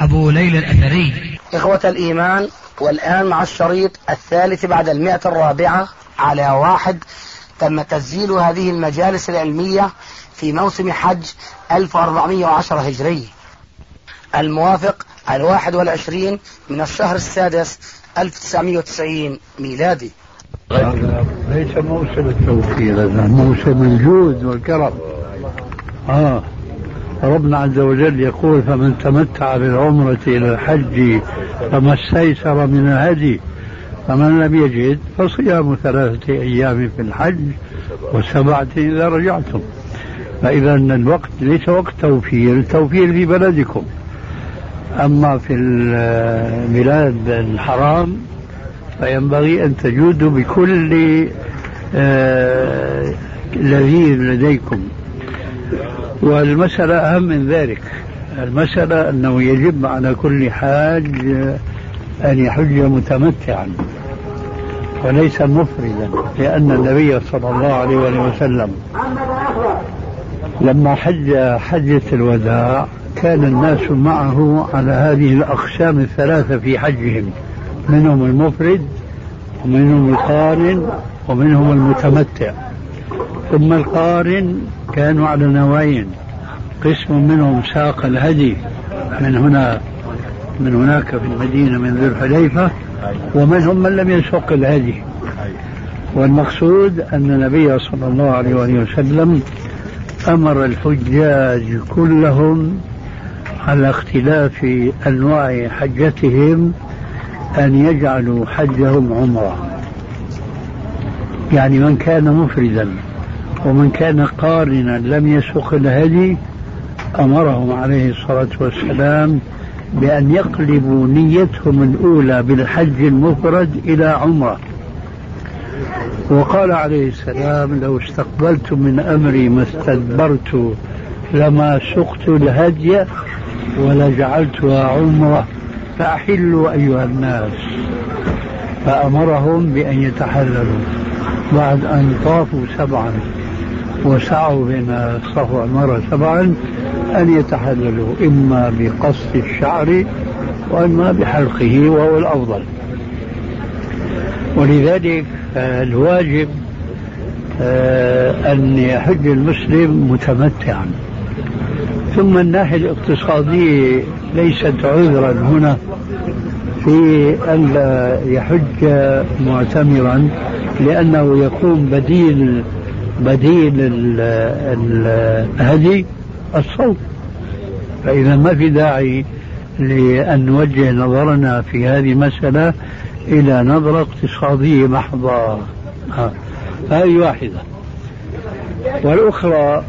أبو ليلى الأثري. إخوة الإيمان والآن مع الشريط الثالث بعد المئة الرابعة على واحد تم تسجيل هذه المجالس العلمية في موسم حج 1410 هجري. الموافق الواحد والعشرين من الشهر السادس 1990 ميلادي. هذا ليس موسم التوفير هذا موسم الجود والكرم. آه. ربنا عز وجل يقول فمن تمتع بالعمرة إلى الحج فما استيسر من الهدي فمن لم يجد فصيام ثلاثة أيام في الحج وسبعة إذا رجعتم. فإذا الوقت ليس وقت توفير التوفير في بلدكم. أما في البلاد الحرام فينبغي أن تجودوا بكل آه، لذيذ لديكم. والمسألة أهم من ذلك. المسألة أنه يجب على كل حاج أن يحج متمتعا وليس مفردا لأن النبي صلى الله عليه وسلم لما حج حجة الوداع كان الناس معه على هذه الأقسام الثلاثة في حجهم منهم المفرد ومنهم القارن ومنهم المتمتع. ثم القارن كانوا على نوعين قسم منهم ساق الهدي من هنا من هناك في المدينة من ذي الحليفة ومنهم من لم يسوق الهدي. والمقصود أن النبي صلى الله عليه وسلم أمر الحجاج كلهم على اختلاف أنواع حجتهم أن يجعلوا حجهم عمرة. يعني من كان مفردا. ومن كان قارنا لم يسق الهدي أمرهم عليه الصلاة والسلام بأن يقلبوا نيتهم الأولى بالحج المفرد إلى عمرة. وقال عليه السلام لو استقبلت من أمري ما استدبرت لما سقت الهدي ولجعلتها عمرة فأحلوا أيها الناس. فأمرهم بأن يتحللوا بعد أن طافوا سبعا. وسعوا بين الصفا والمروة سبعا أن يتحللوا إما بقص الشعر وإما بحلقه وهو الأفضل. ولذلك الواجب آه، أن يحج المسلم متمتعا. ثم الناحية الاقتصادية ليست عذرا هنا في ألا يحج معتمرا لأنه يكون بديل بديل الهدي الصوت. فإذا ما في داعي لأن نوجه نظرنا في هذه المسألة إلى نظرة اقتصادية محضة. هذه واحدة. والأخرى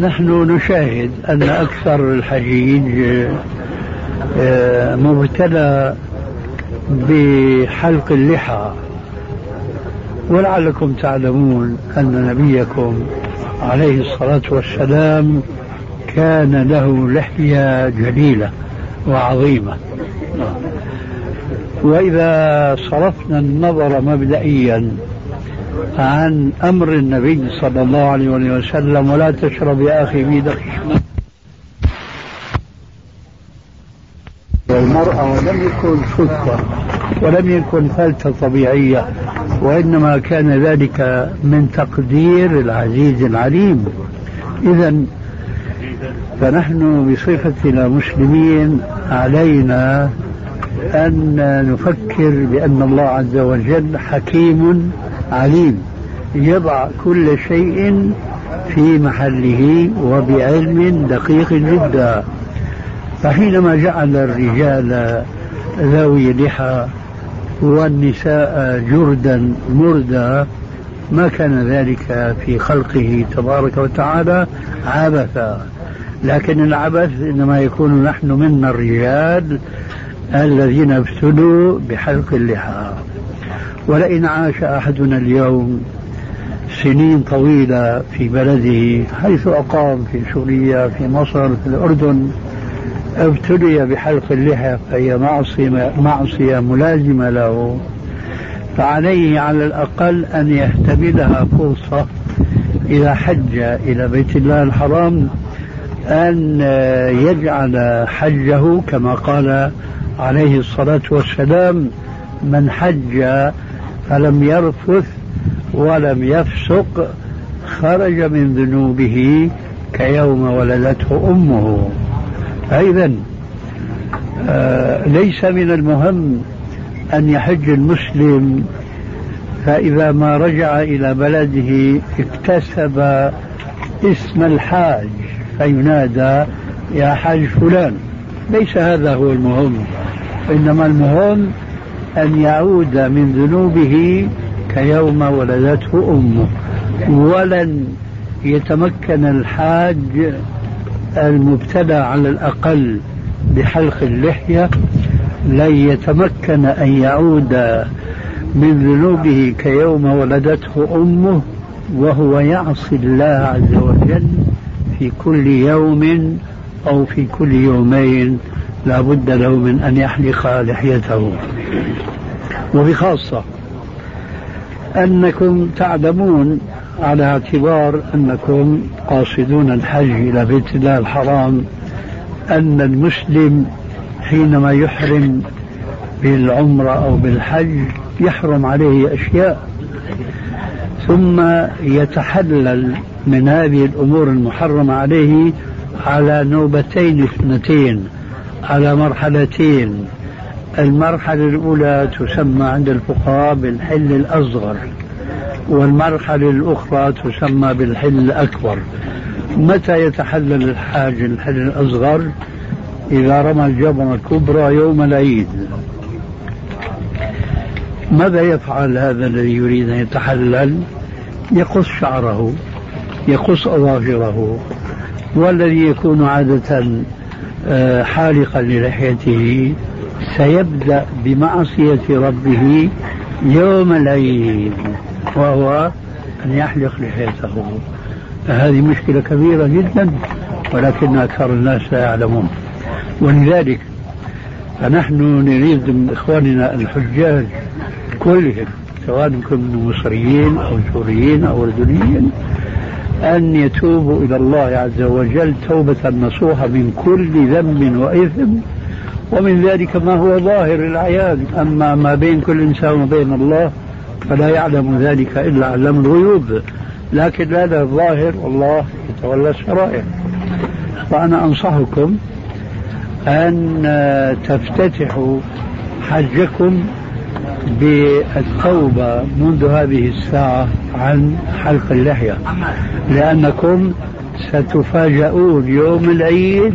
نحن نشاهد أن أكثر الحجيج آه، مبتلى بحلق اللحى. ولعلكم تعلمون أن نبيكم عليه الصلاة والسلام كان له لحية جليلة وعظيمة. وإذا صرفنا النظر مبدئيا عن أمر النبي صلى الله عليه وسلم ولا تشرب يا أخي بيدك المرأة ولم يكن صدفة ولم يكن فلتة طبيعية وإنما كان ذلك من تقدير العزيز العليم. إذا فنحن بصفتنا مسلمين علينا أن نفكر بأن الله عز وجل حكيم عليم يضع كل شيء في محله وبعلم دقيق جدا. فحينما جعل الرجال ذوي لحى والنساء جردا مردا ما كان ذلك في خلقه تبارك وتعالى عبثا. لكن العبث إنما يكون نحن منا الرجال الذين ابتلوا بحلق اللحى. ولئن عاش أحدنا اليوم سنين طويلة في بلده حيث أقام في سوريا في مصر في الأردن ابتلي بحلق اللحى فهي معصية, معصية ملازمة له. فعليه على الأقل أن يحتملها فرصة إذا حج إلى بيت الله الحرام أن يجعل حجه كما قال عليه الصلاة والسلام من حج فلم يرفث ولم يفسق خرج من ذنوبه كيوم ولدته أمه. أيضا آه ليس من المهم أن يحج المسلم فإذا ما رجع إلى بلده اكتسب اسم الحاج فينادى يا حاج فلان. ليس هذا هو المهم إنما المهم أن يعود من ذنوبه كيوم ولدته أمه ولن يتمكن الحاج المبتلى على الأقل بحلق اللحية لن يتمكن أن يعود من ذنوبه كيوم ولدته أمه وهو يعصي الله عز وجل في كل يوم أو في كل يومين لا بد له من أن يحلق لحيته. وبخاصة أنكم تعلمون على اعتبار أنكم قاصدون الحج إلى بيت الله الحرام أن المسلم حينما يحرم بالعمرة أو بالحج يحرم عليه أشياء ثم يتحلل من هذه الأمور المحرمة عليه على نوبتين اثنتين على مرحلتين. المرحلة الأولى تسمى عند الفقهاء بالحل الأصغر. والمرحلة الأخرى تسمى بالحل الأكبر. متى يتحلل الحاج الحل الأصغر؟ إذا رمى الجبر الكبرى يوم العيد. ماذا يفعل هذا الذي يريد أن يتحلل؟ يقص شعره يقص أظافره. والذي يكون عادة آه، حالقا للحيته سيبدأ بمعصية ربه يوم العيد. وهو أن يحلق لحيته. هذه مشكلة كبيرة جدا ولكن أكثر الناس لا يعلمون. ولذلك فنحن نريد من إخواننا الحجاج كلهم سواء كانوا مصريين أو سوريين أو أردنيين أن يتوبوا إلى الله عز وجل توبة نصوحة من كل ذنب وإثم. ومن ذلك ما هو ظاهر العيان أما ما بين كل إنسان وبين الله فلا يعلم ذلك إلا علم الغيوب. لكن هذا الظاهر والله يتولى السرائر فأنا أنصحكم أن تفتتحوا حجكم بالتوبة منذ هذه الساعة عن حلق اللحية. لأنكم ستفاجؤون يوم العيد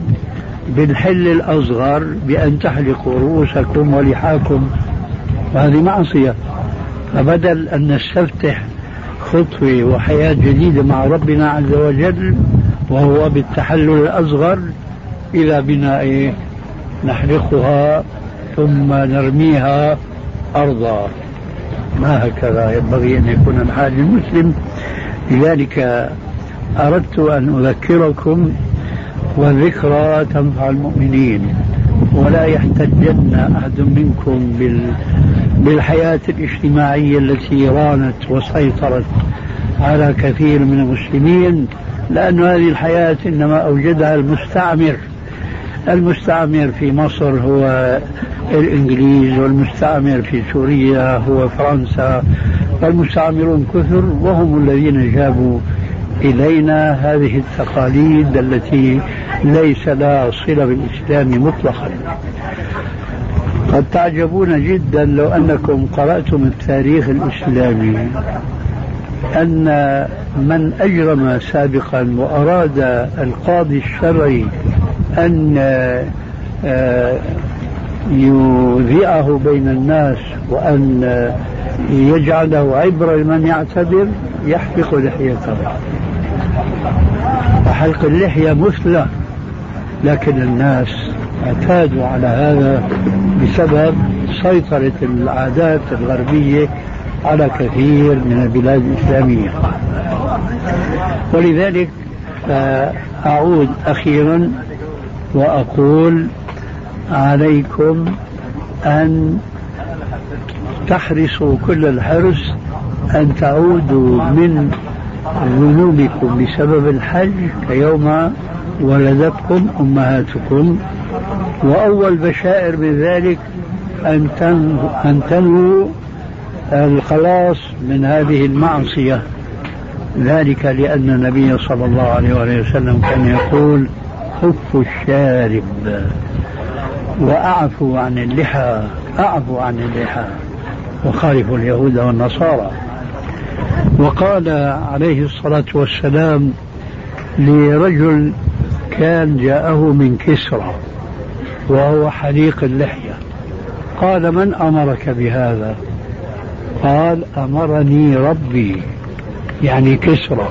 بالحل الأصغر بأن تحلقوا رؤوسكم ولحاكم. وهذه معصية. فبدل أن نستفتح خطوة وحياة جديدة مع ربنا عز وجل وهو بالتحلل الأصغر إلى بناء نحرقها ثم نرميها أرضا. ما هكذا ينبغي أن يكون الحال المسلم. لذلك أردت أن أذكركم والذكرى تنفع المؤمنين. ولا يحتجن أحد منكم بال بالحياة الاجتماعية التي رانت وسيطرت على كثير من المسلمين لأن هذه الحياة إنما أوجدها المستعمر. المستعمر في مصر هو الإنجليز والمستعمر في سوريا هو فرنسا والمستعمرون كثر وهم الذين جابوا إلينا هذه التقاليد التي ليس لها صلة بالإسلام مطلقا. قد تعجبون جدا لو أنكم قرأتم التاريخ الإسلامي أن من أجرم سابقا وأراد القاضي الشرعي أن آه، يذيعه بين الناس وأن يجعله عبرة لمن يعتبر يحلق لحيته وحلق اللحية مثلى لكن الناس اعتادوا على هذا بسبب سيطرة العادات الغربية على كثير من البلاد الإسلامية. ولذلك أعود أخيرا وأقول عليكم أن تحرصوا كل الحرص أن تعودوا من ذنوبكم بسبب الحج كيوم ولدتكم أمهاتكم. وأول بشائر بذلك أن أن تنووا الخلاص من هذه المعصية. ذلك لأن النبي صلى الله عليه وسلم كان يقول خفوا الشارب وأعفوا عن اللحى أعفوا عن اللحى. وخالفوا اليهود والنصارى. وقال عليه الصلاة والسلام لرجل كان جاءه من كسرى وهو حليق اللحية. قال من أمرك بهذا؟ قال أمرني ربي يعني كسرى.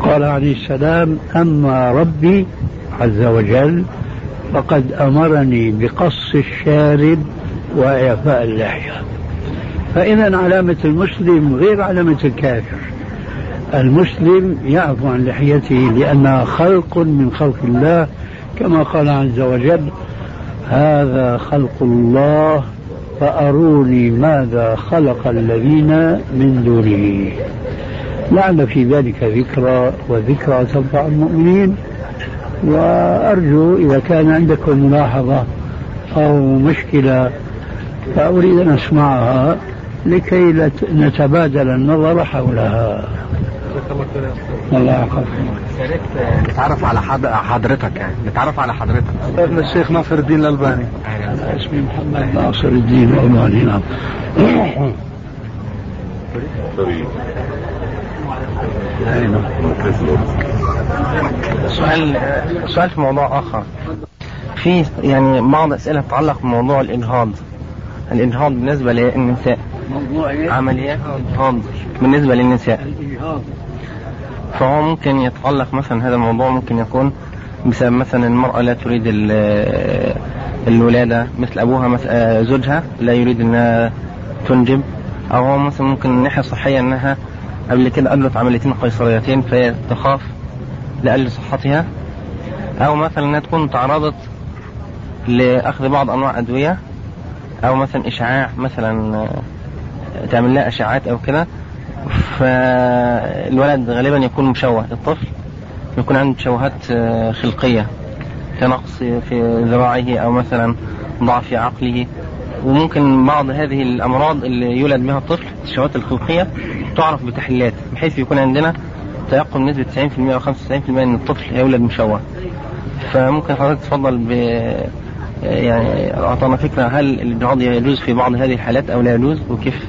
قال عليه السلام أما ربي عز وجل فقد أمرني بقص الشارب وإعفاء اللحية. فإذا علامة المسلم غير علامة الكافر. المسلم يعفو عن لحيته لأنها خلق من خلق الله كما قال عز وجل هذا خلق الله فأروني ماذا خلق الذين من دونه. لعل في ذلك ذكرى وذكرى تنفع المؤمنين. وأرجو إذا كان عندكم ملاحظة أو مشكلة فأريد أن أسمعها. لكي نتبادل النظر حولها. الله يحفظك. نتعرف على حضرتك يعني. نتعرف على حضرتك. ابن الشيخ ناصر الدين الألباني. اسمي محمد ناصر الدين الألباني. نعم. سؤال سؤال في موضوع آخر. في يعني بعض أسئلة تتعلق بموضوع الإنهاض. الإنهاض بالنسبة للنساء؟ عمليات الإنهاض بالنسبة للنساء. فهو ممكن يتعلق مثلا هذا الموضوع ممكن يكون بسبب مثلا المرأة لا تريد ال- الولادة مثل أبوها مثل زوجها لا يريد أنها تنجب. أو هو مثلا ممكن من الناحية الصحية أنها قبل كده أجرت عمليتين قيصريتين فهي تخاف لأجل صحتها. أو مثلا أنها تكون تعرضت لأخذ بعض أنواع أدوية. أو مثلا إشعاع مثلا آه، تعمل لها أشعاعات أو كده فالولد غالبا يكون مشوه الطفل يكون عنده تشوهات آه، خلقية كنقص في ذراعه أو مثلا ضعف عقله. وممكن بعض هذه الأمراض اللي يولد بها الطفل التشوهات الخلقية تعرف بتحليلات بحيث يكون عندنا تيقن نسبة 90% أو 95% أن الطفل هيولد مشوه. فممكن حضرتك تفضل ب يعني أعطانا فكرة هل الإجهاض يجوز في بعض هذه الحالات أو لا يجوز وكيف؟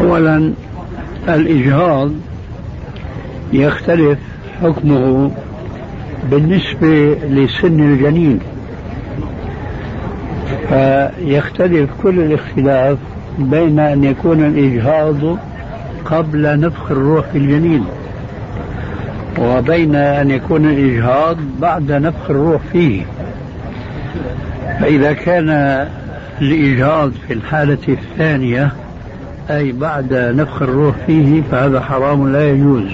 أولا الإجهاض يختلف حكمه بالنسبة لسن الجنين فيختلف كل الاختلاف بين أن يكون الإجهاض قبل نفخ الروح في الجنين وبين أن يكون الإجهاض بعد نفخ الروح فيه فإذا كان الإجهاض في الحالة الثانية أي بعد نفخ الروح فيه فهذا حرام لا يجوز.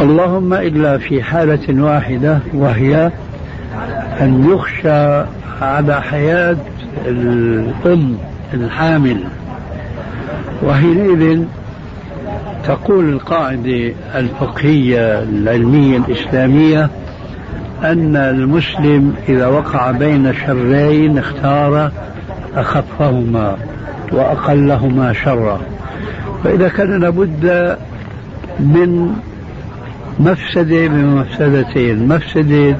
اللهم إلا في حالة واحدة وهي أن يخشى على حياة الأم الحامل. وحينئذ تقول القاعدة الفقهية العلمية الإسلامية أن المسلم إذا وقع بين شرين اختار أخفهما وأقلهما شرا. فإذا كان لابد من مفسدة من مفسدتين مفسدة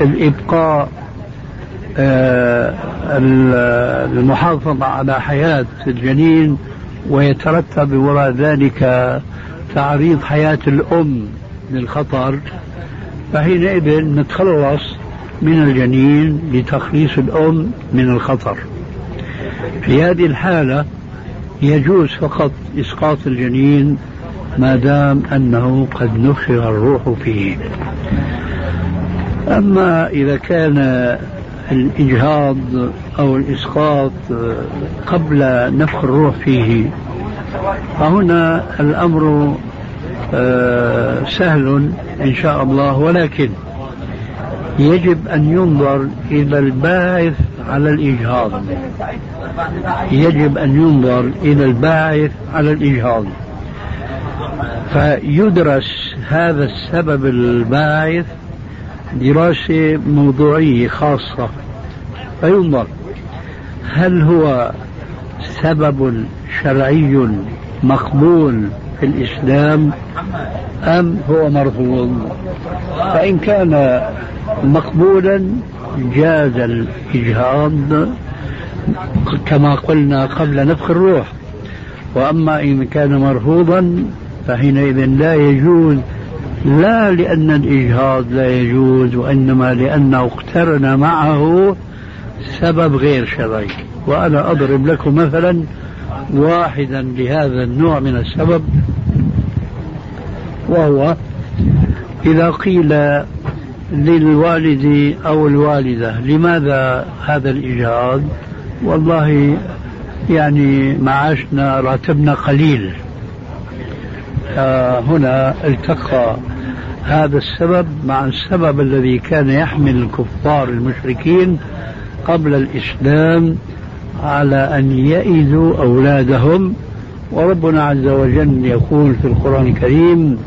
الإبقاء آه، المحافظة على حياة الجنين ويترتب وراء ذلك تعريض حياة الأم للخطر. فحينئذ نتخلص من الجنين لتخليص الأم من الخطر. في هذه الحالة يجوز فقط إسقاط الجنين ما دام أنه قد نفخ الروح فيه. أما إذا كان الإجهاض أو الإسقاط قبل نفخ الروح فيه فهنا الأمر سهل إن شاء الله ولكن يجب أن ينظر إلى الباعث على الإجهاض. يجب أن ينظر إلى الباعث على الإجهاض. فيدرس هذا السبب الباعث دراسة موضوعية خاصة. فينظر هل هو سبب شرعي مقبول في الإسلام أم هو مرفوض؟ فإن كان مقبولا جاز الإجهاض كما قلنا قبل نفخ الروح. وأما إن كان مرفوضا فحينئذ لا يجوز لا لأن الإجهاض لا يجوز وإنما لأنه اقترن معه سبب غير شرعي. وأنا أضرب لكم مثلا واحدا لهذا النوع من السبب وهو إذا قيل للوالد أو الوالدة لماذا هذا الإجهاض والله يعني معاشنا راتبنا قليل. آه هنا التقى هذا السبب مع السبب الذي كان يحمل الكفار المشركين قبل الإسلام على أن يئذوا أولادهم وربنا عز وجل يقول في القرآن الكريم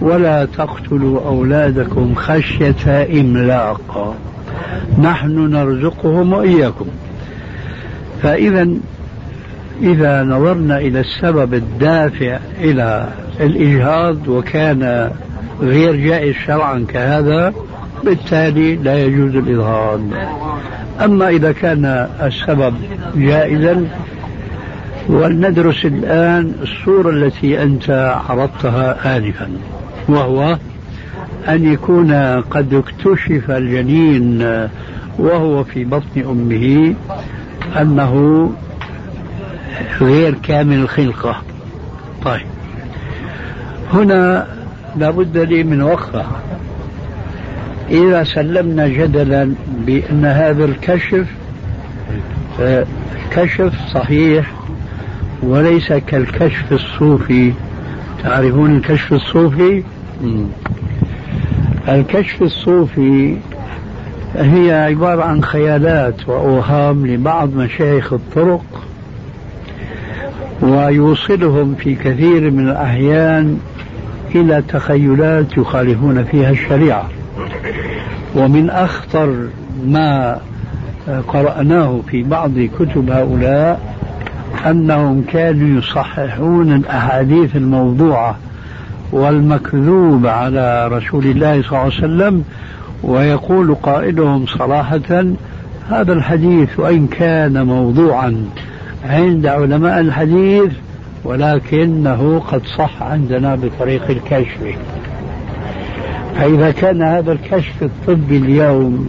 ولا تقتلوا أولادكم خشية إملاق. نحن نرزقهم وإياكم. فإذا إذا نظرنا إلى السبب الدافع إلى الإجهاض وكان غير جائز شرعا كهذا بالتالي لا يجوز الإظهار. أما إذا كان السبب جائزا ولندرس الآن الصورة التي أنت عرضتها آنفا وهو أن يكون قد اكتشف الجنين وهو في بطن أمه أنه غير كامل الخلقة. طيب. هنا لابد لي من وقفة. إذا سلمنا جدلا بأن هذا الكشف آه، كشف صحيح وليس كالكشف الصوفي. تعرفون الكشف الصوفي؟ الكشف الصوفي هي عبارة عن خيالات وأوهام لبعض مشايخ الطرق ويوصلهم في كثير من الأحيان إلى تخيلات يخالفون فيها الشريعة. ومن أخطر ما قرأناه في بعض كتب هؤلاء أنهم كانوا يصححون الأحاديث الموضوعة والمكذوب على رسول الله صلى الله عليه وسلم ويقول قائلهم صراحة هذا الحديث وإن كان موضوعا عند علماء الحديث ولكنه قد صح عندنا بطريق الكشف. فإذا كان هذا الكشف الطبي اليوم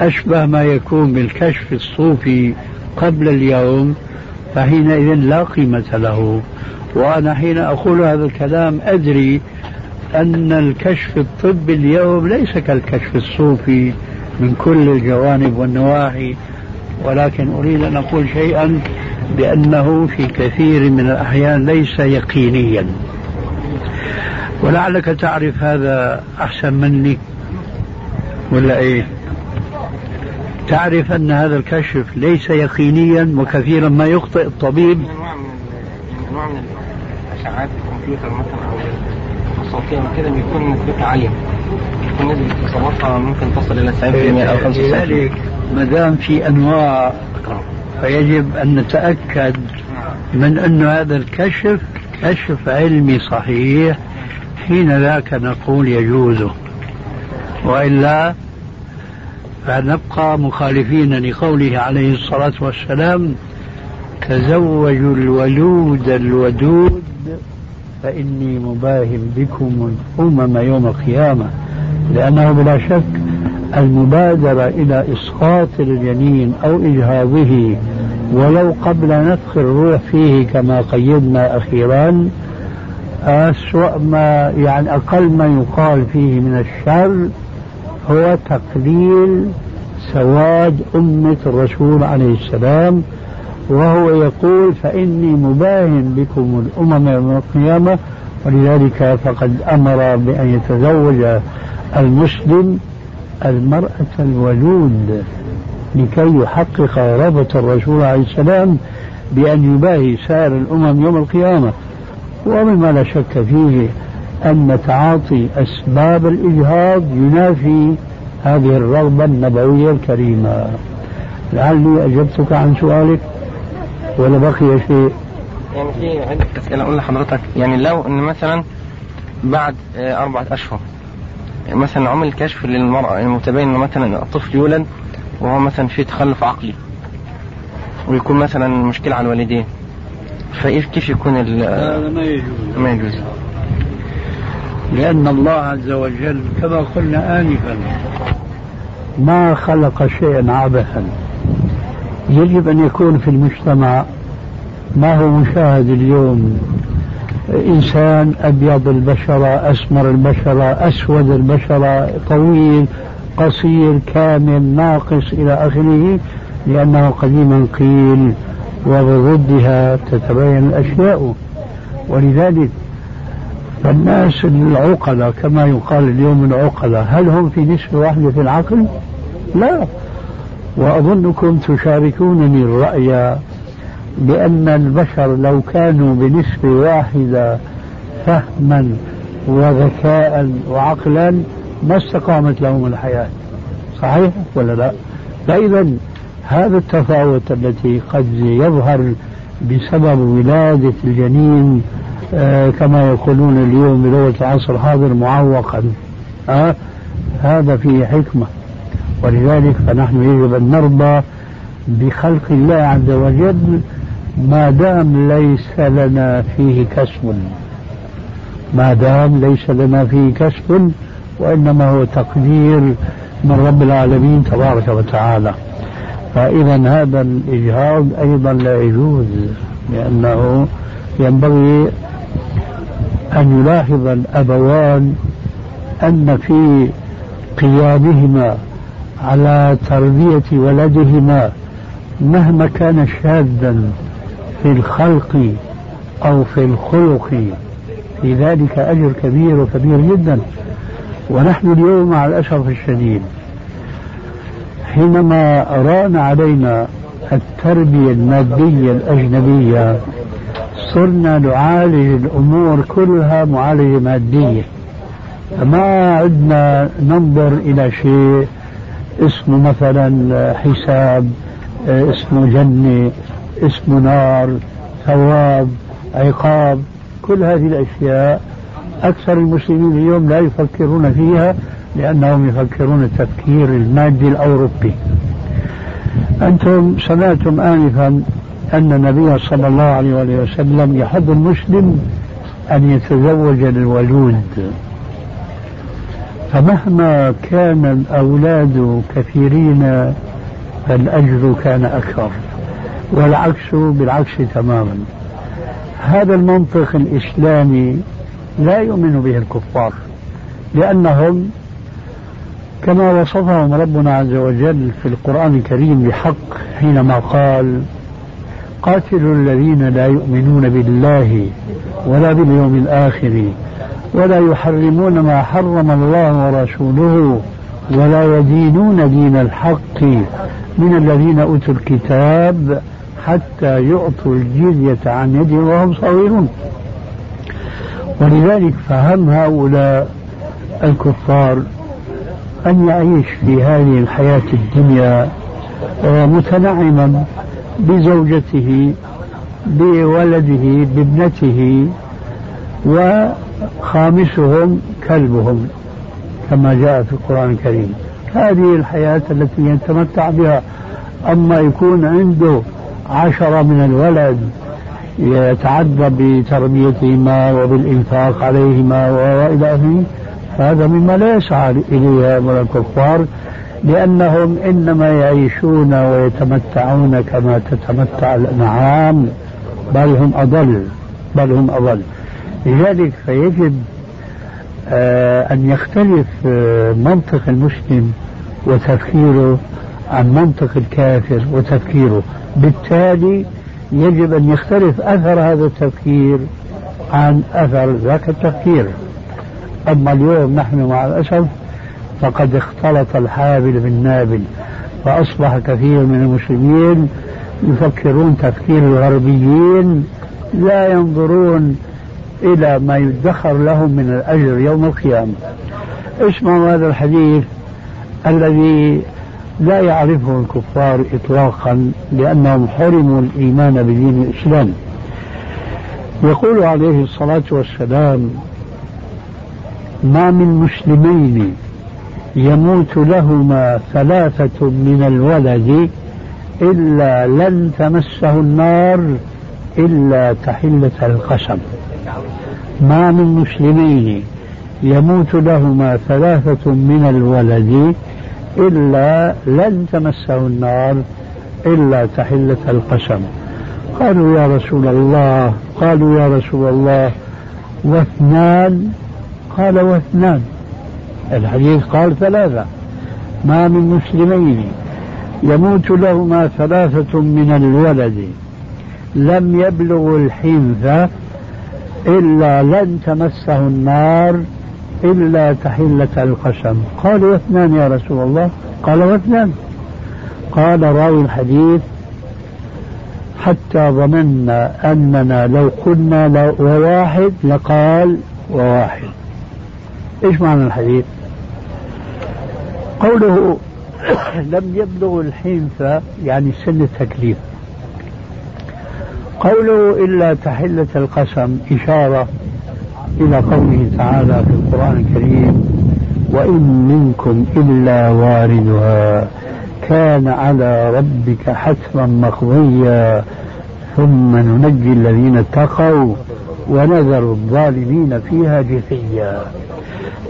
أشبه ما يكون بالكشف الصوفي قبل اليوم فحينئذ لا قيمة له. وأنا حين أقول هذا الكلام أدري أن الكشف الطبي اليوم ليس كالكشف الصوفي من كل الجوانب والنواحي ولكن أريد أن أقول شيئا بأنه في كثير من الأحيان ليس يقينيا. ولعلك تعرف هذا أحسن مني ولا إيه؟ تعرف أن هذا الكشف ليس يقينيا وكثيرا ما يخطئ الطبيب. نوع من الاشعاعات الكمبيوتر مثلا أو الصوتية وكده بيكون نسبتها عالية. بيكون نسبة إصاباتها ممكن تصل إلى 90% أو 95% لذلك ما دام في أنواع فيجب أن نتأكد من أن هذا الكشف كشف علمي صحيح حين ذاك نقول يجوز. وإلا فنبقى مخالفين لقوله عليه الصلاة والسلام تزوجوا الولود الودود فإني مباهم بكم الأمم يوم القيامة. لأنه بلا شك المبادرة إلى إسقاط الجنين أو إجهاضه ولو قبل نفخ الروح فيه كما قيدنا أخيرا أسوأ ما يعني أقل ما يقال فيه من الشر هو تقليل سواد أمة الرسول عليه السلام وهو يقول فإني مباين بكم الأمم يوم القيامة ولذلك فقد أمر بأن يتزوج المسلم المرأة الولود. لكي يحقق رغبة الرسول عليه السلام بأن يباهي سائر الأمم يوم القيامة. ومما لا شك فيه أن تعاطي أسباب الإجهاض ينافي هذه الرغبة النبوية الكريمة. لعلي أجبتك عن سؤالك ولا بقي شيء؟ يعني في عدة أسئلة أقول لحضرتك يعني لو إن مثلا بعد آه، أربعة أشهر مثلا عمل كشف للمرأة المتبين مثلا الطفل يولد وهو مثلا في تخلف عقلي. ويكون مثلا مشكلة على الوالدين. فكيف يكون هذا ما يجوز. ما يجوز. لأن الله عز وجل كما قلنا آنفا ما خلق شيئا عبثا. يجب أن يكون في المجتمع ما هو مشاهد اليوم. إنسان أبيض البشرة أسمر البشرة أسود البشرة طويل قصير كامل ناقص إلى آخره لأنه قديما قيل وبضدها تتبين الأشياء ولذلك فالناس العقلاء كما يقال اليوم العقلاء هل هم في نسبة واحدة في العقل؟ لا وأظنكم تشاركونني الرأي بأن البشر لو كانوا بنسبة واحدة فهما وذكاء وعقلا ما استقامت لهم الحياة. صحيح ولا لا؟ فإذا هذا التفاوت التي قد يظهر بسبب ولادة الجنين آه كما يقولون اليوم بلغة العصر الحاضر معوقا. آه هذا فيه حكمة. ولذلك فنحن يجب أن نرضى بخلق الله عز وجل ما دام ليس لنا فيه كسب. ما دام ليس لنا فيه كسب وإنما هو تقدير من رب العالمين تبارك وتعالى. فإذا هذا الإجهاض أيضا لا يجوز لأنه ينبغي أن يلاحظ الأبوان أن في قيامهما على تربية ولدهما مهما كان شاذا في الخلق أو في الخلق. في ذلك أجر كبير وكبير جدا. ونحن اليوم مع الأسف الشديد. حينما ران علينا التربية المادية الأجنبية صرنا نعالج الأمور كلها معالجة مادية. فما عدنا ننظر إلى شيء اسمه مثلا حساب اسمه جنة اسمه نار ثواب عقاب كل هذه الأشياء أكثر المسلمين اليوم لا يفكرون فيها لأنهم يفكرون التفكير المادي الأوروبي. أنتم سمعتم آنفا أن النبي صلى الله عليه وسلم يحض المسلم أن يتزوج الولود فمهما كان الأولاد كثيرين فالأجر كان أكثر والعكس بالعكس تماما. هذا المنطق الإسلامي لا يؤمن به الكفار لأنهم كما وصفهم ربنا عز وجل في القرآن الكريم بحق حينما قال قاتلوا الذين لا يؤمنون بالله ولا باليوم الآخر ولا يحرمون ما حرم الله ورسوله ولا يدينون دين الحق من الذين أوتوا الكتاب حتى يعطوا الجزية عن يد وهم صغيرون ولذلك فهم هؤلاء الكفار أن يعيش في هذه الحياة الدنيا متنعما بزوجته بولده بابنته وخامسهم كلبهم كما جاء في القرآن الكريم. هذه الحياة التي يتمتع بها أما يكون عنده عشرة من الولد يتعدى بتربيتهما وبالإنفاق عليهما وإلى آخره هذا مما لا يسعى إليه من الكفار لأنهم إنما يعيشون ويتمتعون كما تتمتع الأنعام. بل هم أضل بل هم أضل. لذلك فيجب آه، أن يختلف آه، منطق المسلم وتفكيره عن منطق الكافر وتفكيره. بالتالي يجب أن يختلف أثر هذا التفكير عن أثر ذاك التفكير. أما اليوم نحن مع الأسف فقد اختلط الحابل بالنابل فأصبح كثير من المسلمين يفكرون تفكير الغربيين لا ينظرون إلى ما يدخر لهم من الأجر يوم القيامة. اسمعوا هذا الحديث الذي لا يعرفه الكفار إطلاقا لأنهم حرموا الإيمان بدين الإسلام. يقول عليه الصلاة والسلام ما من مسلمين يموت لهما ثلاثة من الولد إلا لن تمسه النار إلا تحلة القسم. ما من مسلمين يموت لهما ثلاثة من الولد إلا لن تمسه النار إلا تحلة القسم. قالوا يا رسول الله قالوا يا رسول الله واثنان؟ قال واثنان. الحديث قال ثلاثة. ما من مسلمين يموت لهما ثلاثة من الولد. لم يبلغوا الحنث إلا لن تمسه النار إلا تحلة القسم. قال واثنان يا رسول الله. قال واثنان قال راوي الحديث. حتى ظننا أننا لو قلنا وواحد لقال وواحد. إيش معنى الحديث؟ قوله لم يبلغ الحنث يعني سن التكليف. قوله إلا تحلة القسم إشارة إلى قوله تعالى في القرآن الكريم وإن منكم إلا واردها كان على ربك حتما مقضيا. ثم ننجي الذين اتقوا ونذر الظالمين فيها جثيا.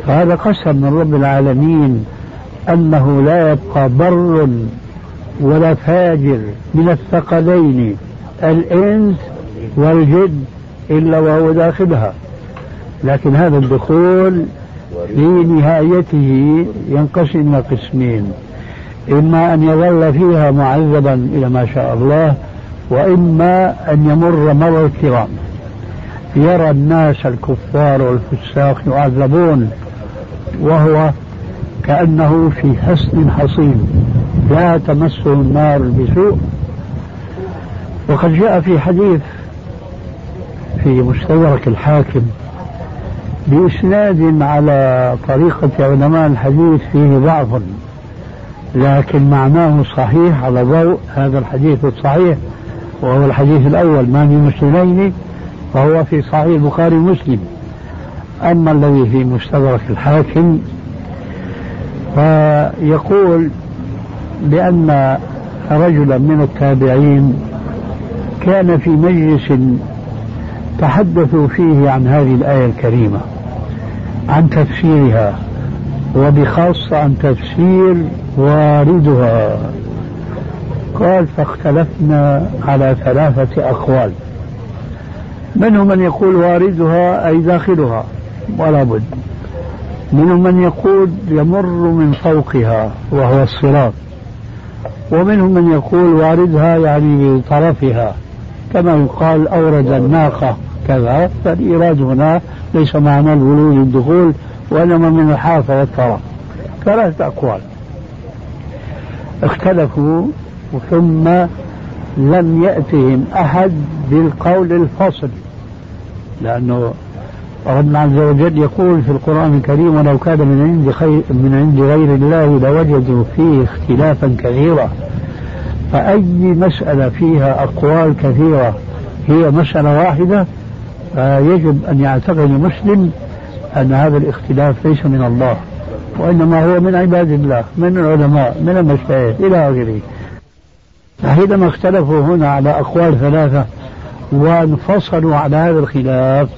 فهذا قسم من رب العالمين أنه لا يبقى بر ولا فاجر من الثقلين الإنس والجد إلا وهو داخلها. لكن هذا الدخول في نهايته ينقسم إلى قسمين. إما أن يظل فيها معذبا إلى ما شاء الله وإما أن يمر مر الكرام. يرى الناس الكفار والفساق يعذبون وهو كأنه في حصن حصين. لا تمسه النار بسوء. وقد جاء في حديث في مستدرك الحاكم بإسناد على طريقة علماء الحديث فيه ضعف لكن معناه صحيح على ضوء هذا الحديث الصحيح وهو الحديث الأول ما من مسلمين فهو في صحيح البخاري ومسلم. أما الذي في مستدرك الحاكم فيقول بأن رجلا من التابعين كان في مجلس تحدثوا فيه عن هذه الآية الكريمة. عن تفسيرها وبخاصة عن تفسير واردها. قال فاختلفنا على ثلاثة أقوال. منهم من يقول واردها أي داخلها ولا بد. منهم من يقول يمر من فوقها وهو الصراط. ومنهم من يقول واردها يعني بطرفها كما يقال أورد الناقة. كذا. فالإيراد هنا ليس معنى الولود الدخول وإنما من الحافة والطرف ثلاثة أقوال. اختلفوا ثم لم يأتهم أحد بالقول الفصل. لأنه ربنا عز وجل يقول في القرآن الكريم ولو كان من عند من عند غير الله لوجدوا فيه اختلافا كثيرا. فأي مسألة فيها أقوال كثيرة هي مسألة واحدة فيجب أن يعتقد المسلم أن هذا الاختلاف ليس من الله وإنما هو من عباد الله من العلماء من المشايخ إلى آخره. فحينما اختلفوا هنا على أقوال ثلاثة وانفصلوا على هذا الخلاف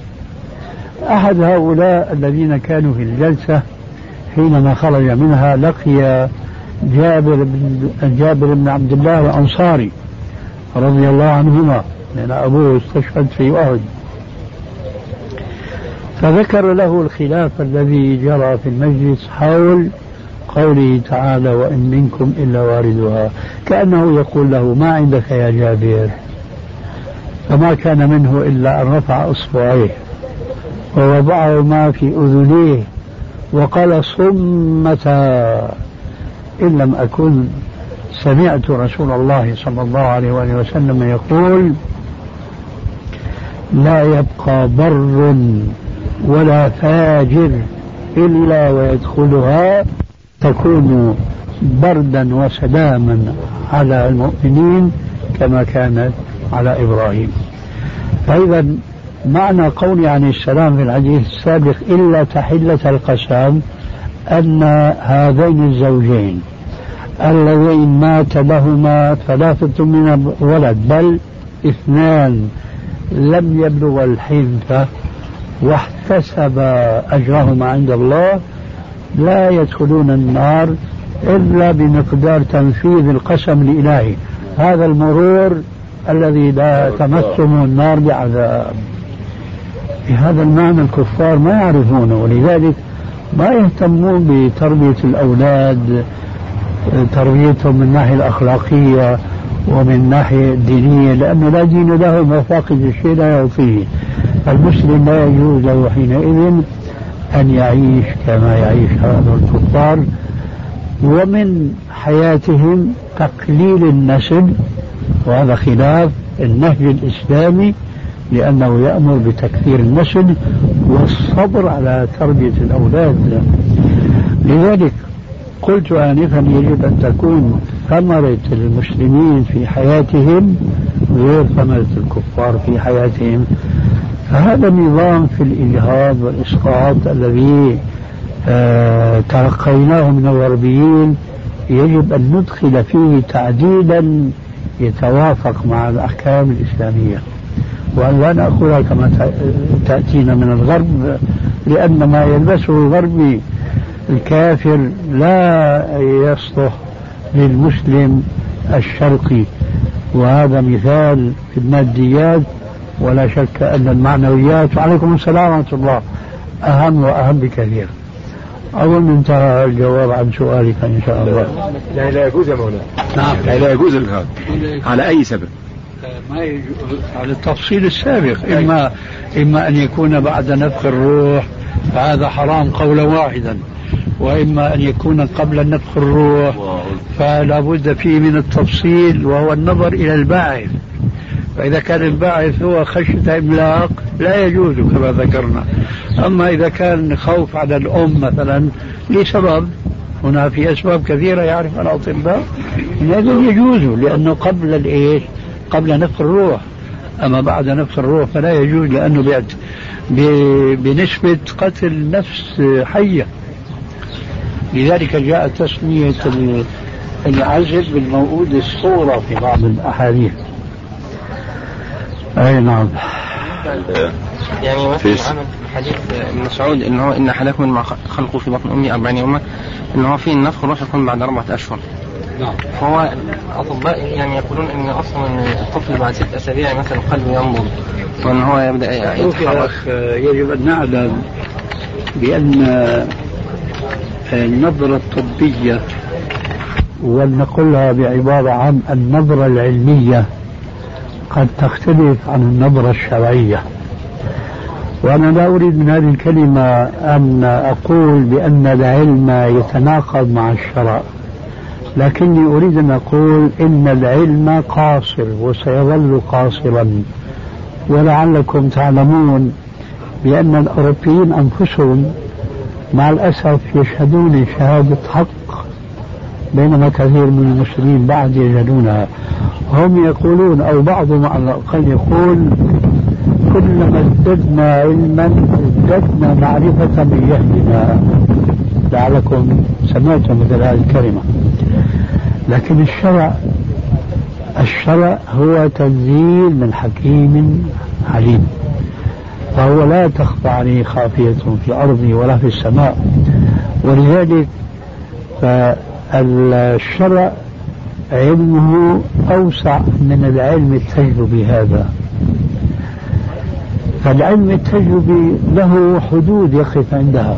أحد هؤلاء الذين كانوا في الجلسة حينما خرج منها لقي جابر بن جابر بن عبد الله الأنصاري رضي الله عنهما لأن أبوه استشهد في أحد. فذكر له الخلاف الذي جرى في المجلس حول قوله تعالى وإن منكم إلا واردها. كأنه يقول له ما عندك يا جابر؟ فما كان منه إلا أن رفع إصبعيه ووضعهما في أذنيه وقال صمتا إن لم أكن سمعت رسول الله صلى الله عليه وآله وسلم يقول لا يبقى بر ولا فاجر إلا ويدخلها تكون بردا وسلاما على المؤمنين كما كانت على إبراهيم. فإذا معنى قولي عن السلام في الحديث السابق إلا تحلة القسم أن هذين الزوجين اللذين مات لهما ثلاثة من الولد بل اثنان لم يبلغ الحنثة واحتسب أجرهما عند الله لا يدخلون النار إلا بمقدار تنفيذ القسم الإلهي. هذا المرور الذي لا تمسهم النار بعذاب. بهذا المعنى الكفار ما يعرفونه ولذلك ما يهتمون بتربية الأولاد تربيتهم من الناحية الأخلاقية ومن الناحية الدينية لأنه لا دين له مفاقد الشيء لا يعطيه. المسلم لا يجوز له حينئذ أن يعيش كما يعيش هؤلاء الكفار. ومن حياتهم تقليل النسل وهذا خلاف النهج الإسلامي لأنه يأمر بتكثير النسل والصبر على تربية الأولاد. لذلك قلت آنفا يجب أن تكون ثمرة المسلمين في حياتهم غير ثمرة الكفار في حياتهم. فهذا النظام في الإجهاض والإسقاط الذي آه تلقيناه من الغربيين يجب أن ندخل فيه تعديلا يتوافق مع الأحكام الإسلامية. وأن لا نأخذها كما تأتينا من الغرب لأن ما يلبسه الغربي الكافر لا يصلح للمسلم الشرقي. وهذا مثال في الماديات ولا شك أن المعنويات وعليكم السلام ورحمة الله أهم وأهم بكثير. أظن انتهى الجواب عن سؤالك إن شاء الله. يعني لا يجوز يا مولانا. نعم. يعني لا يجوز على أي سبب؟ ما يجوز. على التفصيل السابق. إما إما أن يكون بعد نفخ الروح فهذا حرام قولا واحدا. وإما أن يكون قبل نفخ الروح فلا بد فيه من التفصيل وهو النظر إلى الباعث. فإذا كان الباعث هو خشية إملاق لا يجوز كما ذكرنا. أما إذا كان خوف على الأم مثلا لسبب هنا في أسباب كثيرة يعرف الأطباء هذا يجوز لأنه قبل الإيش؟ قبل نفخ الروح. أما بعد نفخ الروح فلا يجوز لأنه بنسبة قتل نفس حية. لذلك جاء تسمية العزل بالموؤود الصورة في بعض الأحاديث أي نعم يعني مثلا في حديث ابن مسعود إن هو إن أحدكم خلقه في بطن أمي 40 يوما إن هو فيه النفخ الروح يكون بعد أربعة أشهر. نعم. فهو الاطباء يعني يقولون إن أصلا الطفل بعد ست أسابيع مثلا قلبه ينبض وإن هو يبدأ يتحرك. يجب أن نعلم بأن النظرة الطبية. ولنقلها بعبارة عن النظرة العلمية. قد تختلف عن النظرة الشرعية. وأنا لا أريد من هذه الكلمة أن أقول بأن العلم يتناقض مع الشرع. لكني أريد أن أقول إن العلم قاصر وسيظل قاصرا. ولعلكم تعلمون بأن الأوروبيين أنفسهم مع الأسف يشهدون شهادة حق بينما كثير من المسلمين بعد يجهلونها هم يقولون أو بعضهم على الأقل يقول كلما ازددنا علما ازددنا معرفة بجهلنا لعلكم سمعتم مثل هذه الكلمة. لكن الشرع الشرع هو تنزيل من حكيم عليم. فهو لا تخفى عليه خافية في الأرض ولا في السماء. ولذلك فالشرع علمه أوسع من العلم التجربي هذا. فالعلم التجربي له حدود يقف عندها.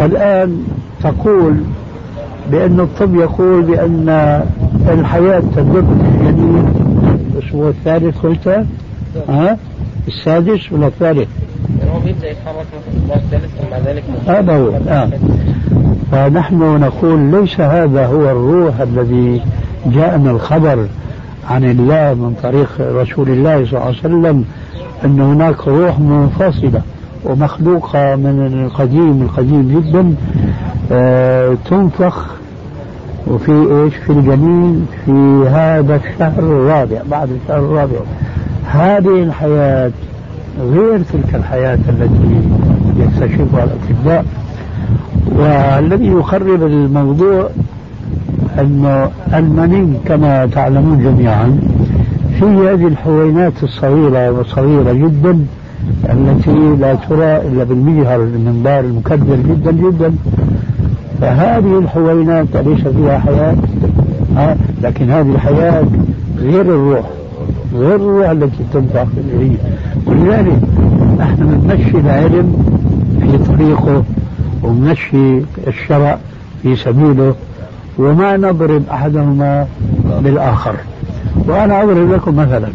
الآن تقول بأن الطب يقول بأن الحياة تدب الجنين الأسبوع الثالث قلت؟ ها؟ السادس ولا الثالث؟ هو بيبدا يتحرك الثالث ثم ذلك هذا هو آه. فنحن نقول ليس هذا هو الروح الذي جاءنا الخبر عن الله من طريق رسول الله صلى الله عليه وسلم أن هناك روح منفصلة ومخلوقة من القديم القديم جدا آه تنفخ وفي إيش في الجنين في هذا الشهر الرابع بعد الشهر الرابع هذه الحياة غير تلك الحياة التي يكتشفها الأطباء. والذي يخرب الموضوع أن المني كما تعلمون جميعا في هذه الحوينات الصغيرة وصغيرة جدا التي لا ترى إلا بالمجهر المنظار المكبر جدا جدا. فهذه الحوينات أليس فيها حياة؟ لكن هذه الحياة غير الروح. غير الروح التي تنفع في العلم ولذلك نحن بنمشي العلم في طريقه ونمشي الشرع في سبيله وما نضرب أحدهما بالآخر. وأنا أضرب لكم مثلا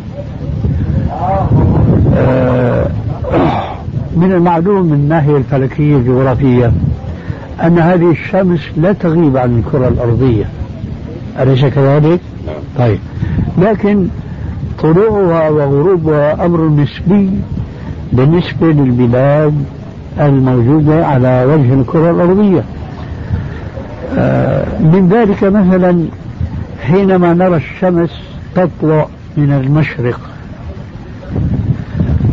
آه، من المعلوم من الناحية الفلكية الجغرافية أن هذه الشمس لا تغيب عن الكرة الأرضية. أليس كذلك؟ طيب. لكن طلوعها وغروبها أمر نسبي بالنسبة للبلاد الموجودة على وجه الكرة الأرضية. آه، من ذلك مثلا حينما نرى الشمس تطلع من المشرق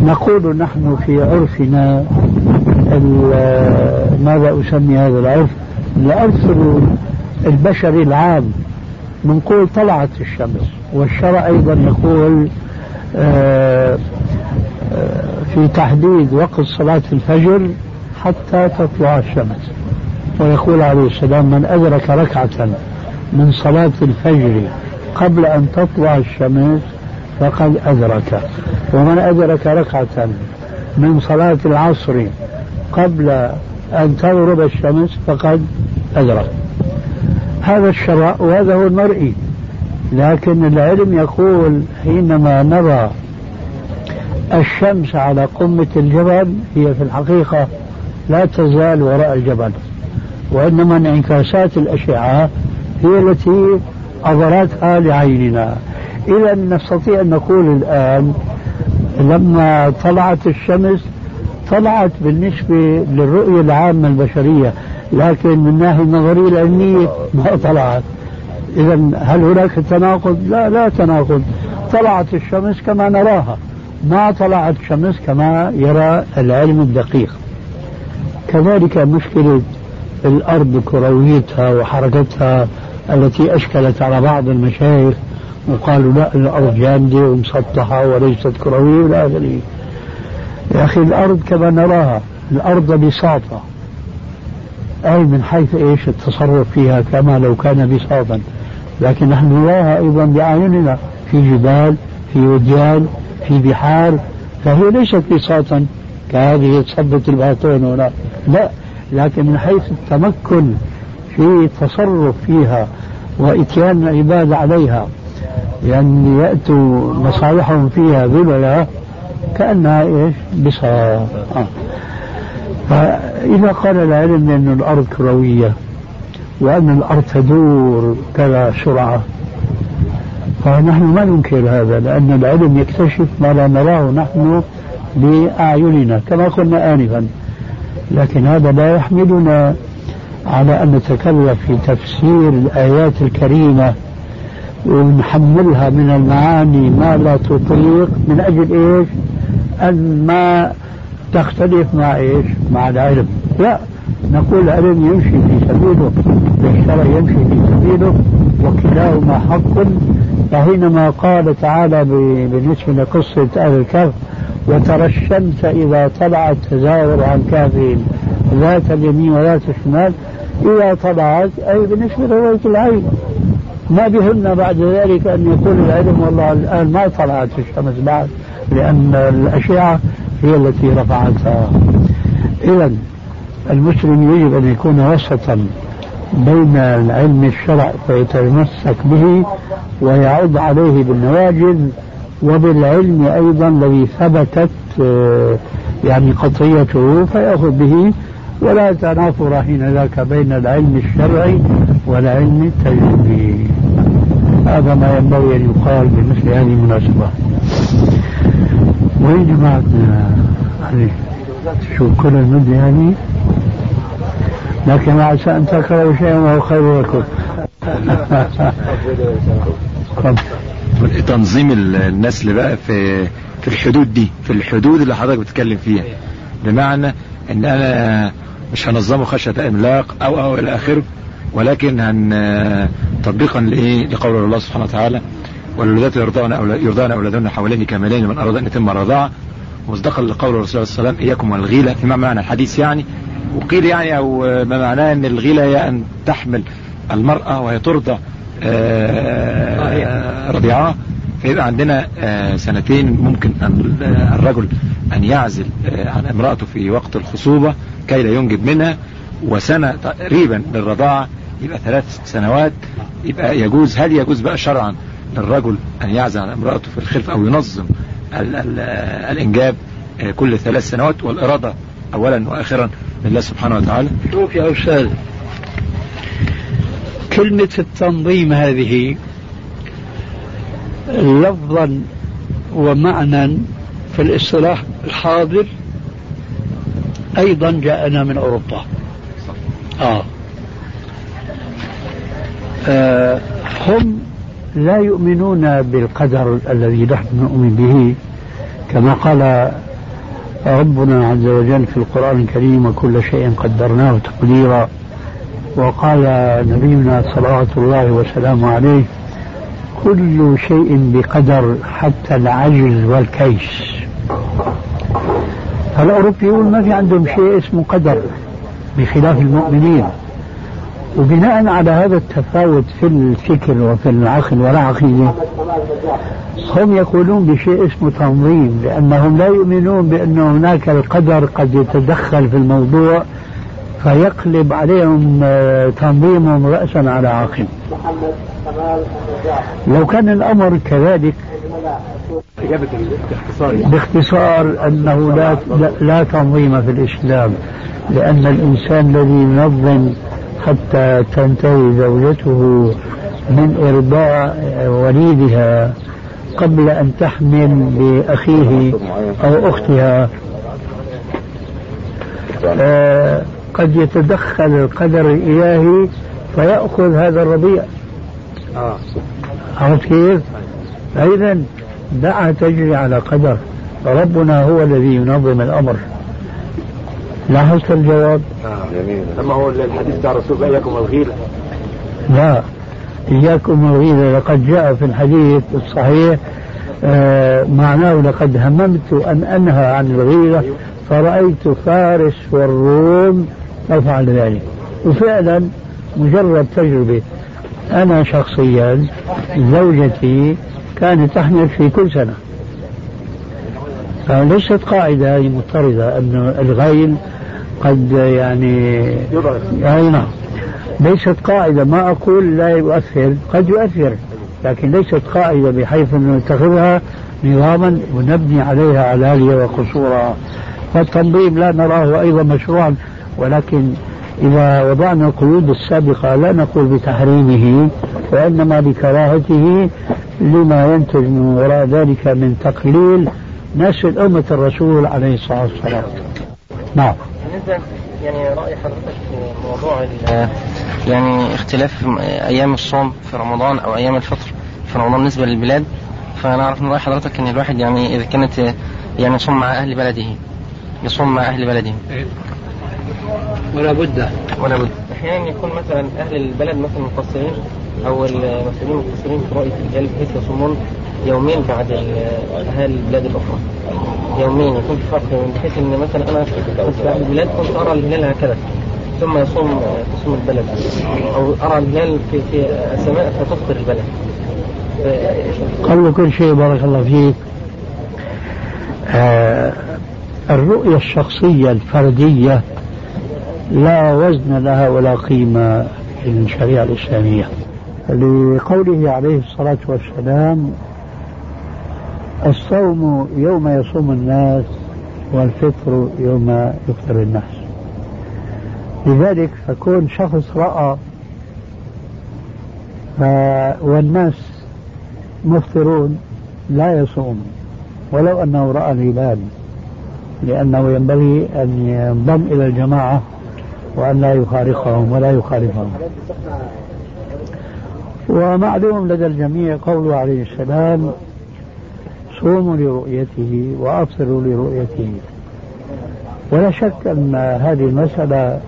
نقول نحن في عرفنا ماذا أسمي هذا العرف؟ العرف البشري العام. بنقول طلعت الشمس والشرع أيضا يقول آه، آه، في تحديد وقت صلاة الفجر حتى تطلع الشمس. ويقول عليه السلام من أدرك ركعة من صلاة الفجر قبل أن تطلع الشمس فقد أدرك. ومن أدرك ركعة من صلاة العصر قبل أن تغرب الشمس فقد أدرك. هذا الشرع وهذا هو المرئي. لكن العلم يقول حينما نرى الشمس على قمة الجبل هي في الحقيقة لا تزال وراء الجبل. وإنما انعكاسات الأشعة هي التي أظهرتها لعيننا. إذا نستطيع أن نقول الآن لما طلعت الشمس طلعت بالنسبة للرؤية العامة البشرية. لكن من الناحية النظرية العلمية ما طلعت. إذا هل هناك تناقض؟ لا لا تناقض. طلعت الشمس كما نراها. ما طلعت الشمس كما يرى العلم الدقيق. كذلك مشكلة الأرض كرويتها وحركتها التي أشكلت على بعض المشايخ وقالوا لا الأرض جامدة ومسطحة وليست كروية إلى آخره يا أخي الأرض كما نراها. الأرض بساطة. أي من حيث إيش التصرف فيها كما لو كان بساطا لكن نحن نراها أيضا بأعيننا في جبال في وديان في بحار فهي ليست بساطا كهذه صبة الباطون هنا لا. لكن من حيث التمكن في التصرف فيها وإتيان العباد عليها لأن يأتوا مصالحهم فيها ذللا كأنها إيش؟ بساط آه. فإذا قال العلم بأن الأرض كروية وأن الأرض تدور كذا سرعة فنحن ما ننكر هذا لأن العلم يكتشف ما لا نراه نحن بأعيننا كما قلنا آنفا. لكن هذا لا يحملنا على أن نتكلم في تفسير الآيات الكريمة ونحملها من المعاني ما لا تطيق من أجل إيش؟ أن ما تختلف مع إيش؟ مع العلم. لا نقول العلم يمشي في سبيله والشرع يمشي في سبيله وكلاهما حق. فحينما قال تعالى بالنسبة لقصة أهل الكهف وترى الشمس إذا طلعت تزاور عن كافهم ذات اليمين وذات الشمال إذا طلعت أي بالنسبة لرؤية العين ما بهمنا بعد ذلك أن يقول العلم والله الآن ما طلعت الشمس بعد لأن الأشعة هي التي رفعتها. إذا المسلم يجب أن يكون وسطا بين العلم الشرع فيتمسك به ويعض عليه بالنواجذ وبالعلم أيضا الذي ثبتت آه، يعني قطعيته فيأخذ به. ولا تنافر حين ذاك بين العلم الشرعي والعلم التجريبي. هذا ما ينبغي أن يقال بمثل هذه المناسبة. وين جماعتنا علي شو كل المدة يعني. لكن عسى أن تكرهوا شيئا وهو خير لكم. تنظيم النسل بقى في في الحدود دي في الحدود اللي حضرتك بتتكلم فيها. بمعنى إن أنا مش هنظمه خشية إملاق أو أو إلى آخره ولكن هن تطبيقا لإيه؟ لقول الله سبحانه وتعالى. والولادات يرضعن يرضعن أولادهن حوالين كاملين من اراد إن يتم الرضاعه مصدقا لقول الرسول صلى الله عليه وسلم إياكم والغيلة فيما معنى الحديث يعني؟ وقيل يعني أو ما معناه أن الغيلة هي أن تحمل المرأة وهي ترضع آه، رضيعة. فيبقى عندنا آه، سنتين ممكن أن الرجل أن يعزل آه، عن امرأته في وقت الخصوبة كي لا ينجب منها. وسنة تقريبا للرضاعة يبقى ثلاث سنوات. يبقى يجوز هل يجوز بقى شرعا للرجل أن يعزل عن امرأته في الخلف أو ينظم ال ال الإنجاب آه، كل ثلاث سنوات والإرادة أولا وآخرا لله سبحانه وتعالى. شوف يا أستاذ كلمة التنظيم هذه لفظا ومعنى في الاصطلاح الحاضر أيضا جاءنا من أوروبا. آه. آه هم لا يؤمنون بالقدر الذي نحن نؤمن به كما قال ربنا عز وجل في القرآن الكريم وكل شيء قدرناه تقديرا وقال نبينا صلوات الله وسلامه عليه كل شيء بقدر حتى العجز والكيس فالأوروبيون ما في عندهم شيء اسمه قدر بخلاف المؤمنين. وبناء على هذا التفاوت في الفكر وفي العقل والعقيدة هم يقولون بشيء اسمه تنظيم لأنهم لا يؤمنون بأن هناك القدر قد يتدخل في الموضوع فيقلب عليهم آه، تنظيمهم رأسا على عقب لو كان الأمر كذلك باختصار أنه لا, لا تنظيم في الإسلام لأن الإنسان الذي ينظم حتى تنتهي زوجته من إرضاع وليدها قبل أن تحمل بأخيه أو أختها آه قد يتدخل القدر الإلهي فيأخذ هذا الرضيع. عرفت كيف؟ فإذا دعها تجري على قدر ربنا هو الذي ينظم الأمر لاحظت الجواب؟ آه. أما هو الحديث بتاع الرسول إياكم الغيلة لا. إياكم الغيلة لقد جاء في الحديث الصحيح آه معناه لقد هممت أن أنهى عن الغيرة فرأيت فارس والروم. أفعل ذلك. وفعلا مجرد تجربة. أنا شخصيا زوجتي كانت تحمل في كل سنة. فليست قاعدة مضطردة أن الغيل قد يعني أي نعم. ليست قاعدة ما أقول لا يؤثر قد يؤثر لكن ليست قاعدة بحيث أن نتخذها نظاما ونبني عليها علالية وقصورها فالتنظيم لا نراه أيضا مشروعا ولكن إذا وضعنا القيود السابقة لا نقول بتحريمه وإنما بكراهته لما ينتج من وراء ذلك من تقليل نسل أمة الرسول عليه الصلاة والسلام. نعم. بالنسبة يعني رأي حضرتك في موضوع يعني اختلاف أيام الصوم في رمضان أو أيام الفطر في رمضان بالنسبة للبلاد. فنعرف من رأي حضرتك أن الواحد يعني إذا كانت يعني يصوم مع أهل بلده يصوم مع أهل بلده. ولا بد. ولا بد. أحيانا يكون مثلا أهل البلد مثلا مقصرين أو المسؤولين مقصرين في رؤيه الهلال بحيث يصومون. يومين بعد أهل البلاد الأخرى. يومين. يكون في فرق بحيث إن مثلا أنا كنت في أهل البلاد كنت أرى الهلال هكذا. ثم يصوم تصوم البلد. أو أرى الهلال في في السماء فتفطر البلد. قبل كل شيء بارك الله فيك. آه الرؤية الشخصية الفردية لا وزن لها ولا قيمة في الشريعة الإسلامية. لقوله عليه الصلاة والسلام الصوم يوم يصوم الناس والفطر يوم يفطر الناس. لذلك فكون شخص رأى والناس مفطرون لا يصوم ولو أنه رأى الهلال لأنه ينبغي أن ينضم إلى الجماعة وأن لا يفارقهم ولا يخالفهم. ومعلوم لدى الجميع قوله عليه السلام صوموا لرؤيته وأبصروا لرؤيته. ولا شك أن هذه المسألة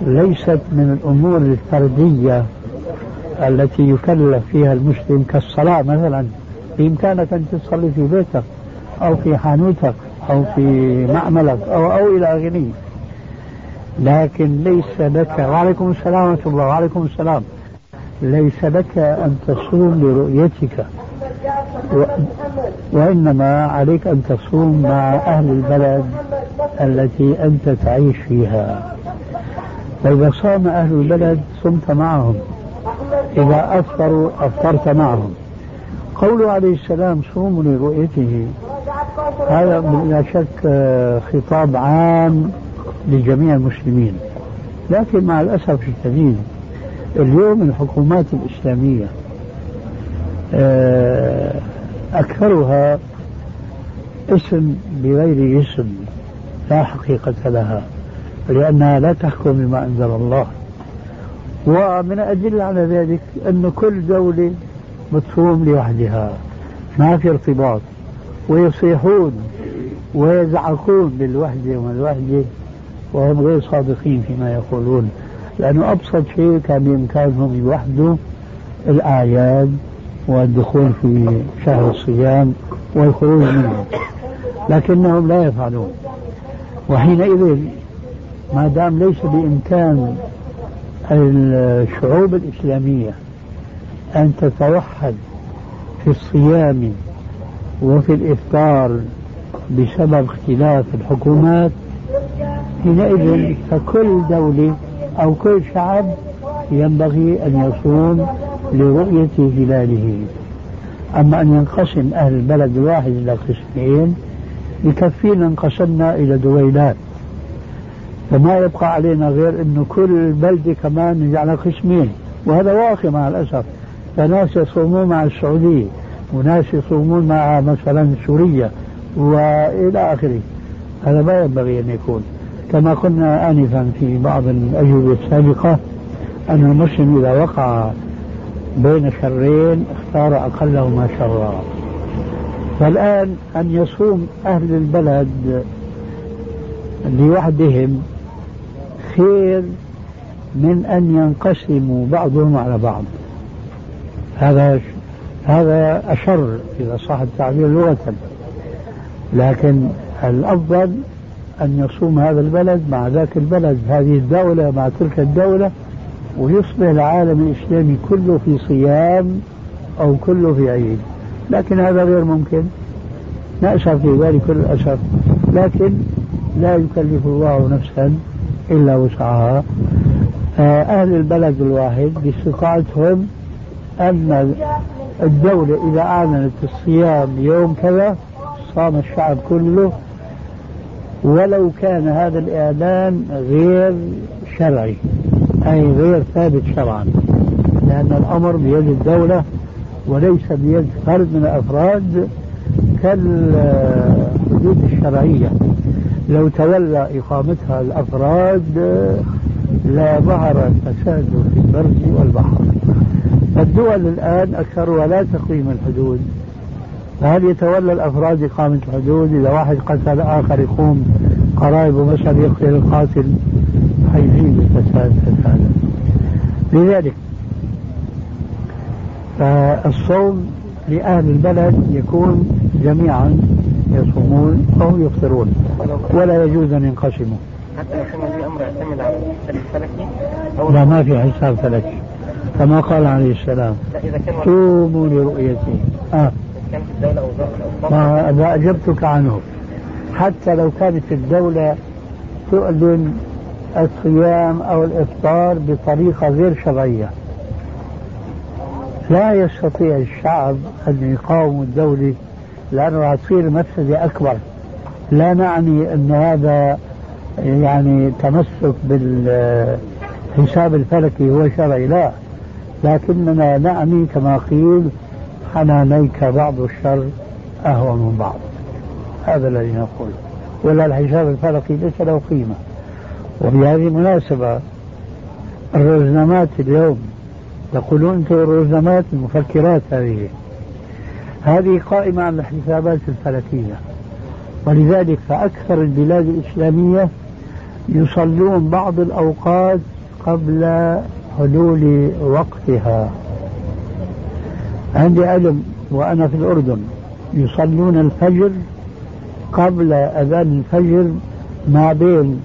ليست من الأمور الفردية التي يكلف فيها المسلم كالصلاة مثلا. بإمكانك أن تصلي في بيتك أو في حانوتك أو في معملك أو أو إلى آخره. لكن ليس لك وعليكم السلام ورحمة الله وعليكم السلام. ليس لك أن تصوم لرؤيتك. وإنما عليك أن تصوم مع أهل البلد التي أنت تعيش فيها. فإذا صام أهل البلد صمت معهم. إذا أفطروا أفطرت معهم. قوله عليه السلام صوموا لرؤيته. هذا بلا شك خطاب عام لجميع المسلمين. لكن مع الأسف الشديد اليوم الحكومات الإسلامية آه، أكثرها اسم بغير اسم لا حقيقة لها لأنها لا تحكم بما أنزل الله. ومن الأدلة على ذلك أن كل دولة بتصوم لوحدها ما في ارتباط ويصيحون ويزعقون بالوحدة والوحدة وهم غير صادقين فيما يقولون. لأنه أبسط شيء كان بإمكانهم يوحدوا الأعياد. والدخول في شهر الصيام والخروج منه. لكنهم لا يفعلون. وحينئذ ما دام ليس بإمكان الشعوب الإسلامية أن تتوحد في الصيام وفي الإفطار بسبب اختلاف الحكومات حينئذ فكل دولة أو كل شعب ينبغي أن يصوم لرؤية هلاله أما أن ينقسم أهل البلد الواحد إلى قسمين يكفينا انقسمنا إلى دويلات. فما يبقى علينا غير أنه كل بلدة كمان نجعلها قسمين. وهذا واقع مع الأسف. فناس يصومون مع السعودية وناس يصومون مع مثلا سوريا وإلى آخره. هذا ما ينبغي أن يكون. كما قلنا آنفا في بعض الأجوبة السابقة أن المسلم إذا وقع بين شرين اختار أقلهما شرا فالآن أن يصوم أهل البلد لوحدهم خير من أن ينقسموا بعضهم على بعض. هذا هذا أشر إذا صح التعبير لغة. لكن الأفضل أن يصوم هذا البلد مع ذاك البلد. هذه الدولة مع تلك الدولة ويصبح العالم الإسلامي كله في صيام أو كله في عيد. لكن هذا غير ممكن. نأسف في ذلك كل الأسف لكن لا يكلف الله نفسا إلا وسعها. آه، أهل البلد الواحد باستطاعتهم أن الدولة إذا أعلنت الصيام يوم كذا صام الشعب كله ولو كان هذا الإعلان غير شرعي. أي غير ثابت شرعا لأن الأمر بيد الدولة وليس بيد فرد من الأفراد كالحدود الشرعية. لو تولى إقامتها الأفراد لا ظهر الفساد في البر والبحر. الدول الآن أكثرها لا تقيم الحدود. فهل يتولى الأفراد إقامة الحدود إذا واحد قتل آخر يقوم قرايبه مثلا يقتل القاتل؟ حيزيد الفساد فسادا لذلك فالصوم لأهل البلد يكون جميعا يصومون أو يفطرون ولا يجوز أن ينقسموا. حتى يكون الأمر يعتمد على الحساب الفلكي لا ما في حساب فلكي. كما قال عليه السلام صوموا لرؤيتي. آه. كانت الدولة ما أجبتك عنه. حتى لو كانت الدولة تؤذن الصيام أو الإفطار بطريقة غير شرعية. لا يستطيع الشعب أن يقاوم الدولة لأنه تصير مفسدة أكبر. لا نعني أن هذا يعني تمسك بالحساب الفلكي هو شرعي لا. لكننا نعني كما قيل حنانيك بعض الشر أهون من بعض. هذا الذي نقول. ولا الحساب الفلكي ليس له قيمة. وبهذه المناسبة الرزنامات اليوم يقولون أنتم الرزنامات المفكرات هذه. هذه قائمة على الحسابات الفلكية. ولذلك فأكثر البلاد الإسلامية يصلون بعض الأوقات قبل حلول وقتها. عندي علم وأنا في الأردن يصلون الفجر قبل أذان الفجر ما بين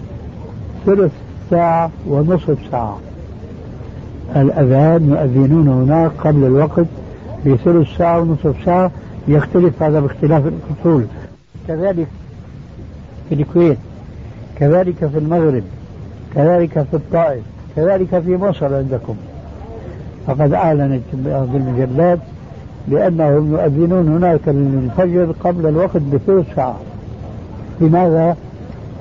ثلث ساعة ونصف ساعة. الأذان يؤذنون هناك قبل الوقت بثلث ساعة ونصف ساعة. يختلف هذا باختلاف الأصول. كذلك في الكويت كذلك في المغرب كذلك في الطائف كذلك في مصر عندكم. فقد أعلنت بعض المجلات بأنهم يؤذنون هناك الفجر قبل الوقت بثلث ساعة. لماذا؟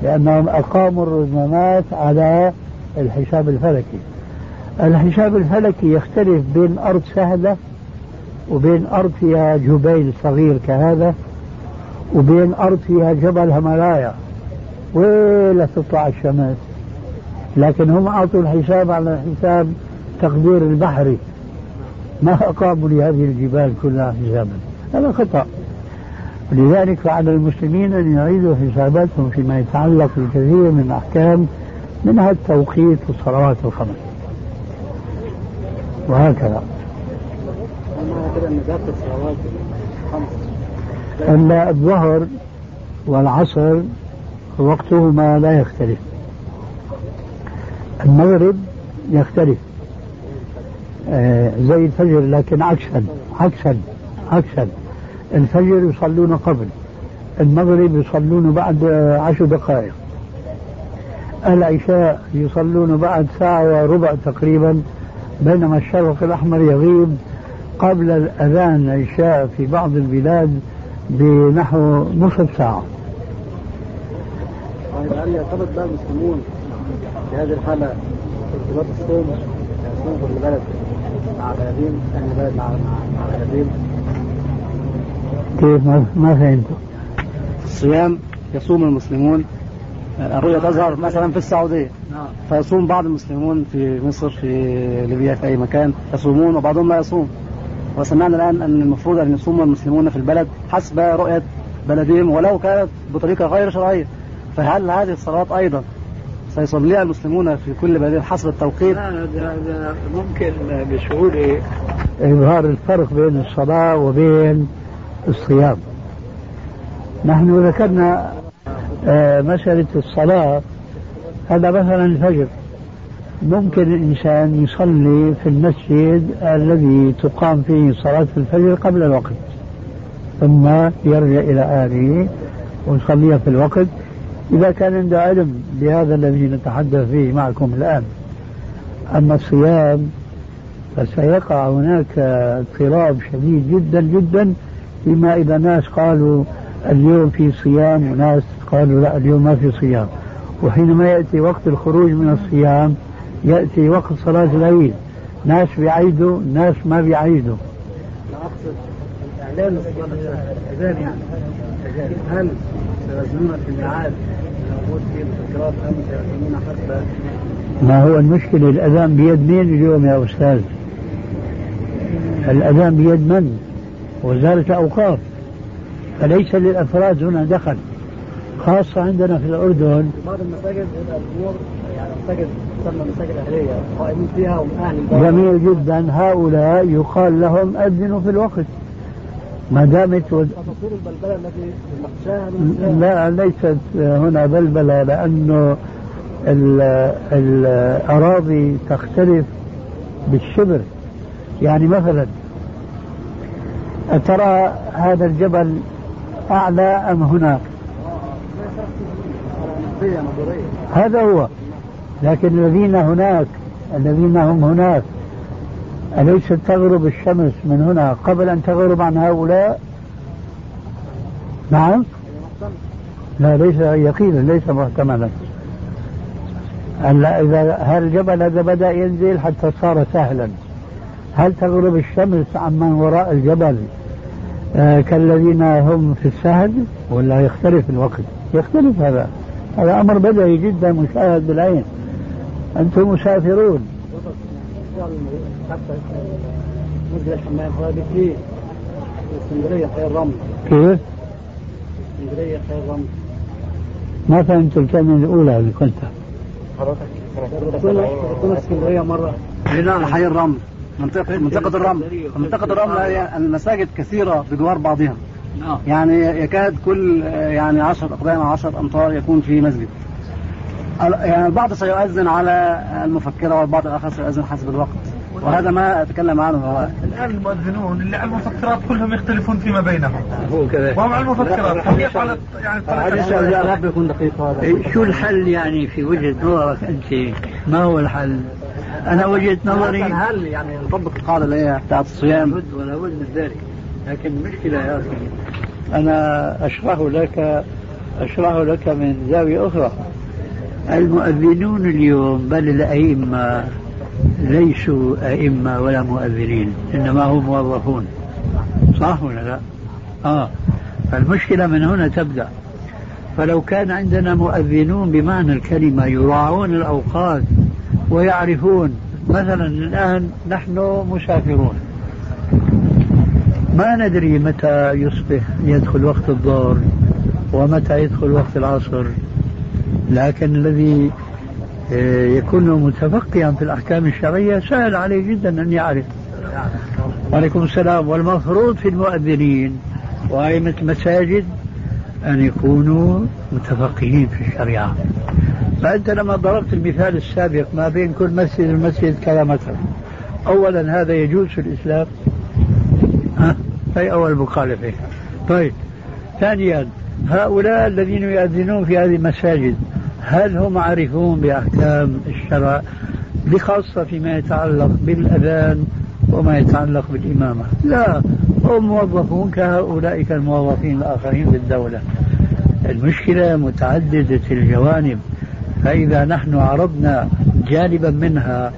لأنهم أقاموا الرزمامات على الحساب الفلكي. الحساب الفلكي يختلف بين أرض سهلة وبين أرض فيها جبيل صغير كهذا وبين أرض فيها جبل هيمالايا. ولا تطلع الشمس لكن هم أعطوا الحساب على حساب تقدير البحري. ما أقاموا لهذه الجبال كلها حسابا. هذا خطأ. لذلك فعلى المسلمين أن يعيدوا حساباتهم فيما يتعلق بالكثير من الأحكام منها التوقيت والصلوات الخمس وهكذا. أن الظهر والعصر وقتهما لا يختلف. المغرب يختلف. آه زي الفجر لكن عكسا عكسا عكسا. الفجر يصلون قبل المغرب يصلون بعد عشر دقائق. العشاء يصلون بعد ساعة وربع تقريبا بينما الشرق الأحمر يغيب قبل الأذان العشاء في بعض البلاد بنحو نصف ساعة. طيب هل يرتبط بقى المسلمون في هذه الحالة ارتباط الصوم؟ يصوم كل بلد مع بلدين أهل بلد مع مع كيف؟ ما, ما فهمت الصيام يصوم المسلمون. الرؤية تظهر مثلا في السعودية. فيصوم بعض المسلمون في مصر في ليبيا في أي مكان يصومون وبعضهم لا يصوم. وسمعنا الآن أن المفروض أن يصوم المسلمون في البلد حسب رؤية بلدهم ولو كانت بطريقة غير شرعية. فهل هذه الصلوات أيضا سيصليها المسلمون في كل بلد حسب التوقيت؟ هذا ممكن بسهولة إظهار الفرق بين الصلاة وبين الصيام. نحن ذكرنا آه، مسألة الصلاة. هذا مثلا الفجر. ممكن الإنسان يصلي في المسجد الذي تقام فيه صلاة الفجر قبل الوقت ثم يرجع إلى أهله ويصليها في الوقت. إذا كان عنده علم بهذا الذي نتحدث فيه معكم الآن. أما الصيام فسيقع هناك اضطراب شديد جدا جدا فيما إذا ناس قالوا اليوم في صيام وناس قالوا لا اليوم ما في صيام. وحينما يأتي وقت الخروج من الصيام يأتي وقت صلاة العيد. ناس بيعيدوا ناس ما بيعيدوا. الإعلان الأذان يعني. هل في الميعاد؟ المذكرات أم حتى؟ ما هو المشكلة؟ الأذان بيد مين اليوم يا أستاذ؟ الأذان بيد من؟ وزارة الأوقاف فليس للأفراد هنا دخل خاصة عندنا في الأردن. بعض المساجد الأمور يعني مساجد تسمى مساجد أهلية قائمين فيها ومن أهل البلد جميل جدا. هؤلاء يقال لهم أذنوا في الوقت. ما دامت و... البلبلة التي لا ليست هنا بلبلة لأنه ال- الأراضي تختلف بالشبر. يعني مثلا أترى هذا الجبل أعلى أم هناك؟ هذا هو. لكن الذين هناك الذين هم هناك أليست تغرب الشمس من هنا قبل أن تغرب عن هؤلاء؟ نعم. لا ليس يقينا ليس محتملا. هلا إذا الجبل هذا بدأ ينزل حتى صار سهلا. هل تغرب الشمس عمن وراء الجبل؟ كالذين هم في السهل ولا يختلف الوقت يختلف هذا هذا أمر بديهي جدا مشاهد بالعين أنتم مسافرون كيف؟ اسكندريه خير رمل ما فهمت الكلمة الأولى اللي قلتها رحنا اسكندريه مره لا حي الرمل منطقة منطقة الرمل. منطقة الرمل هي المساجد كثيرة بجوار بعضها. نعم. يعني يكاد كل يعني 10 أقدام 10 أمتار يكون في مسجد. يعني البعض سيؤذن على المفكرة والبعض الآخر سيؤذن حسب الوقت. وهذا ما أتكلم عنه. هو الآن المؤذنون اللي على المفكرات كلهم يختلفون فيما بينهم. هو كذا. وهم على المفكرات كيف على يعني يكون دقيق هذا. شو الحل يعني في وجهة نظرك أنت؟ ما هو الحل؟ أنا وجهة نظري هل يعني نطبق القاعدة اللي هي بتاعت الصيام؟ بد ولا بد من ذلك. لكن المشكلة يا أخي أنا أشرح لك أشرح لك من زاوية أخرى. المؤذنون اليوم بل الأئمة ليسوا أئمة ولا مؤذنين إنما هم موظفون. صح ولا لا؟ آه. فالمشكلة من هنا تبدأ. فلو كان عندنا مؤذنون بمعنى الكلمة يراعون الأوقات ويعرفون. مثلا الآن نحن مسافرون. ما ندري متى يصبح يدخل وقت الظهر ومتى يدخل وقت العصر. لكن الذي آه، يكون متفقيا في الأحكام الشرعية سهل عليه جدا أن يعرف. وعليكم السلام. والمفروض في المؤذنين وأئمة المساجد أن يكونوا متفقهين في الشريعة. فأنت لما ضربت المثال السابق ما بين كل مسجد ومسجد كذا متر أولا هذا يجوز في الإسلام. ها؟ هي أول مخالفة. طيب. ثانيا هؤلاء الذين يؤذنون في هذه المساجد هل هم عارفون بأحكام الشرع؟ بخاصة فيما يتعلق بالأذان وما يتعلق بالإمامة. لا هم موظفون كهؤلاء الموظفين الآخرين في الدولة. المشكلة متعددة الجوانب. فإذا نحن عرضنا جانبا منها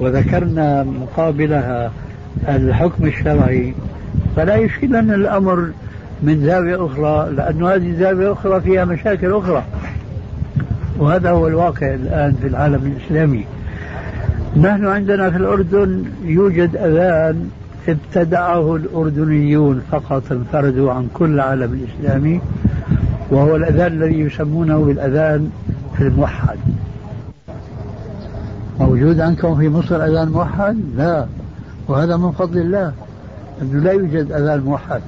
وذكرنا مقابلها الحكم الشرعي فلا يشكلنا الأمر من زاوية أخرى لأن هذه زاوية أخرى فيها مشاكل أخرى. وهذا هو الواقع الآن في العالم الإسلامي. نحن عندنا في الأردن يوجد أذان ابتدعه الأردنيون فقط انفردوا عن كل العالم الإسلامي وهو الأذان الذي يسمونه بالأذان الموحد. موجود عندكم في مصر أذان موحد؟ لا. وهذا من فضل الله. أنه لا يوجد أذان موحد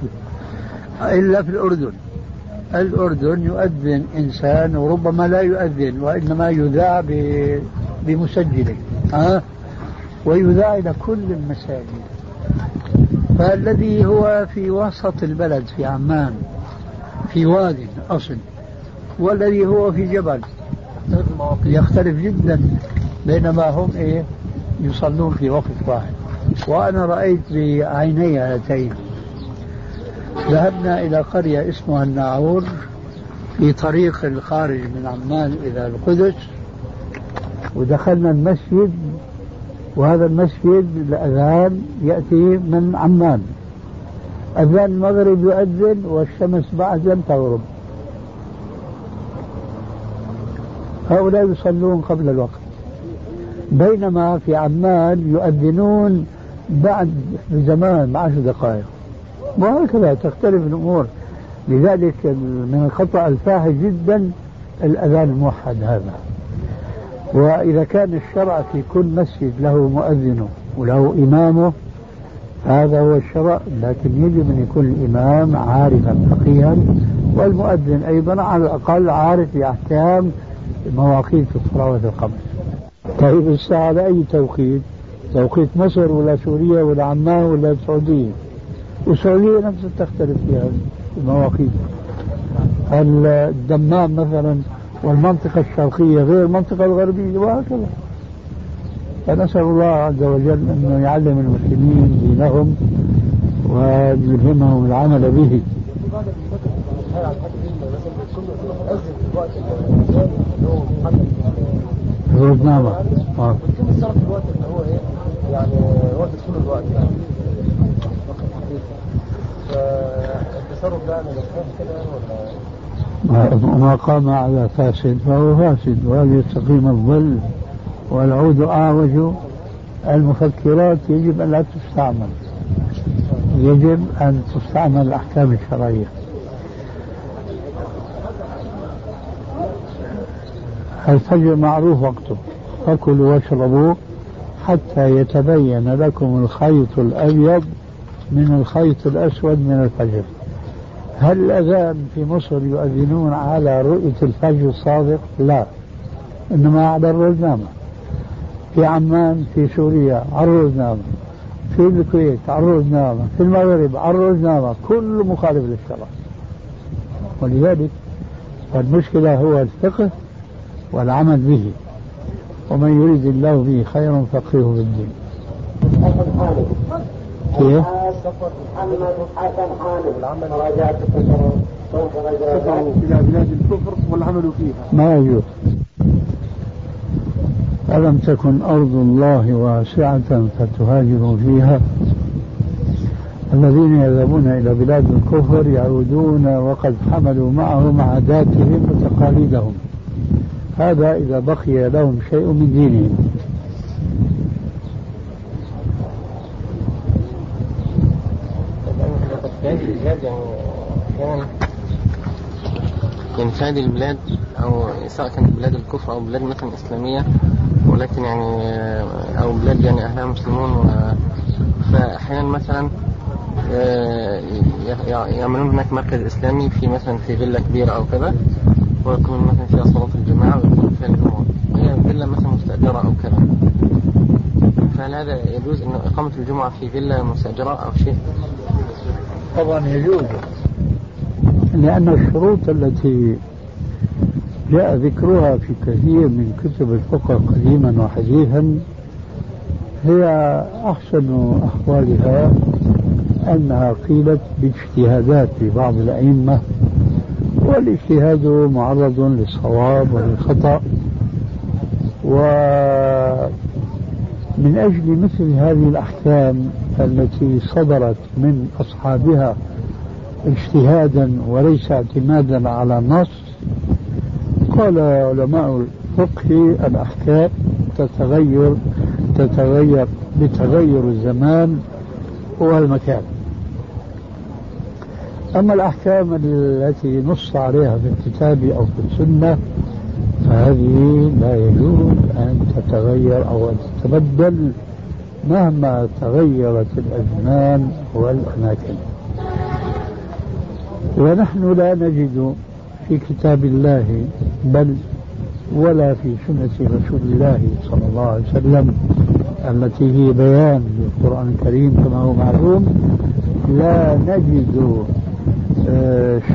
إلا في الأردن. الأردن يؤذن إنسان وربما لا يؤذن وإنما يذاع بمسجله ها؟ ويذاع إلى كل المساجد. فالذي هو في وسط البلد في عمان في وادي أصل والذي هو في جبل. يختلف جدا بينما هم إيه؟ يصلون في وقت واحد. وأنا رأيت بعيني هاتين. ذهبنا إلى قرية اسمها الناعور في طريق الخارج من عمان إلى القدس. ودخلنا المسجد وهذا المسجد الأذان يأتي من عمان. أذان المغرب يؤذن والشمس بعد لم تغرب. هؤلاء يصلون قبل الوقت. بينما في عمان يؤذنون بعد بزمان بعشر دقائق. وهكذا تختلف الأمور. لذلك من الخطأ الفاحش جدا الأذان الموحد هذا. وإذا كان الشرع في كل مسجد له مؤذنه وله إمامه هذا هو الشرع لكن يجب أن يكون الإمام عارفا فقيها والمؤذن أيضا على الأقل عارف بأحكام مواقيت الصلوات الخمس طيب الساعة على أي توقيت؟ توقيت مصر ولا سوريا ولا عمان ولا السعودية؟ والسعودية نفسها تختلف فيها المواقيت. الدمام مثلا والمنطقة الشرقية غير المنطقة الغربية وهكذا. فنسأل الله عز وجل أنه يعلم المسلمين دينهم ويلهمهم العمل به. روزنامة آه. يعني وقت طول الوقت يعني فالتصرف ده أنا كده ولا ما قام على فاسد فهو فاسد وهل يستقيم الظل والعود أعوج. المفكرات يجب أن لا تستعمل يجب أن تستعمل الأحكام الشرعية. الفجر معروف وقته. فكلوا واشربوا حتى يتبين لكم الخيط الأبيض من الخيط الأسود من الفجر. هل الأذان في مصر يؤذنون على رؤية الفجر الصادق؟ لا. إنما على الروزنامة في عمان في سوريا على الروزنامة في الكويت على الروزنامة في المغرب على الروزنامة كل مخالف للشرع ولذلك المشكلة هو الفقه والعمل به. ومن يريد الله به خيرا فقهه في الدين. كيف؟ محمد حسن حامد إلى بلاد الكفر والعمل فيها ما يجوز. ألم تكن أرض الله واسعة فتهاجروا فيها؟ الذين يذهبون إلى بلاد الكفر يعودون وقد حملوا معهم عاداتهم وتقاليدهم. هذا إذا بقي لهم شيء من دينهم. هذه البلاد أو سواء كانت بلاد الكفر أو بلاد مثلا إسلامية ولكن يعني أو بلاد يعني أهلها مسلمون فأحيانا مثلا آه، يعملون هناك مركز إسلامي في مثلا في فيلا كبيرة أو كذا. ويكون مثلا فيها صلاة الجماعة ويكون فيها الجمعة وهي فيلا مثلا مستأجرة أو كذا. فهل هذا يجوز أن إقامة الجمعة في فيلا مستأجرة أو شيء؟ طبعا يجوز. لأن الشروط التي جاء ذكرها في كثير من كتب الفقه قديما وحديثا هي أحسن أحوالها أنها قيلت باجتهادات لبعض الأئمة والاجتهاد معرض للصواب وللخطأ. ومن أجل مثل هذه الأحكام التي صدرت من أصحابها اجتهادا وليس اعتمادا على نص قال علماء الفقه الأحكام تتغير تتغير بتغير الزمان والمكان. أما الأحكام التي نص عليها في الكتاب أو في السنة فهذه لا يجوز أن تتغير أو أن تتبدل مهما تغيرت الأزمان والأماكن. ونحن لا نجد في كتاب الله بل ولا في سنة رسول الله صلى الله عليه وسلم التي هي بيان للقرآن الكريم كما هو معلوم لا نجد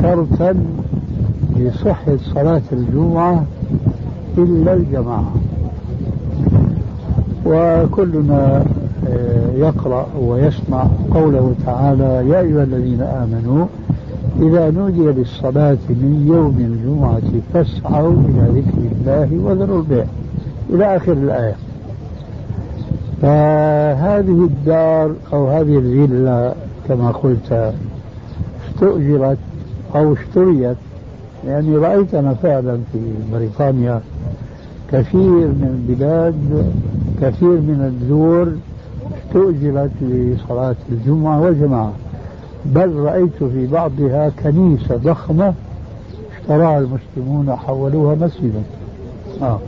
شرطا لصحة صلاة الجمعة إلا الجماعة. وكلنا آه، يقرأ ويسمع قوله تعالى يا أيها الذين آمنوا إذا نودي للصلاة من يوم الجمعة فاسعوا إلى ذكر الله وذروا البيع. إلى آخر الآية. فهذه الدار أو هذه الفيلا كما قلت استؤجرت أو اشتريت يعني رأيت أنا فعلا في بريطانيا. كثير من البلاد كثير من الدور استؤجرت لصلاة الجمعة والجماعة بل رأيت في بعضها كنيسة ضخمة اشتراها المسلمون وحولوها مسجدا. آه.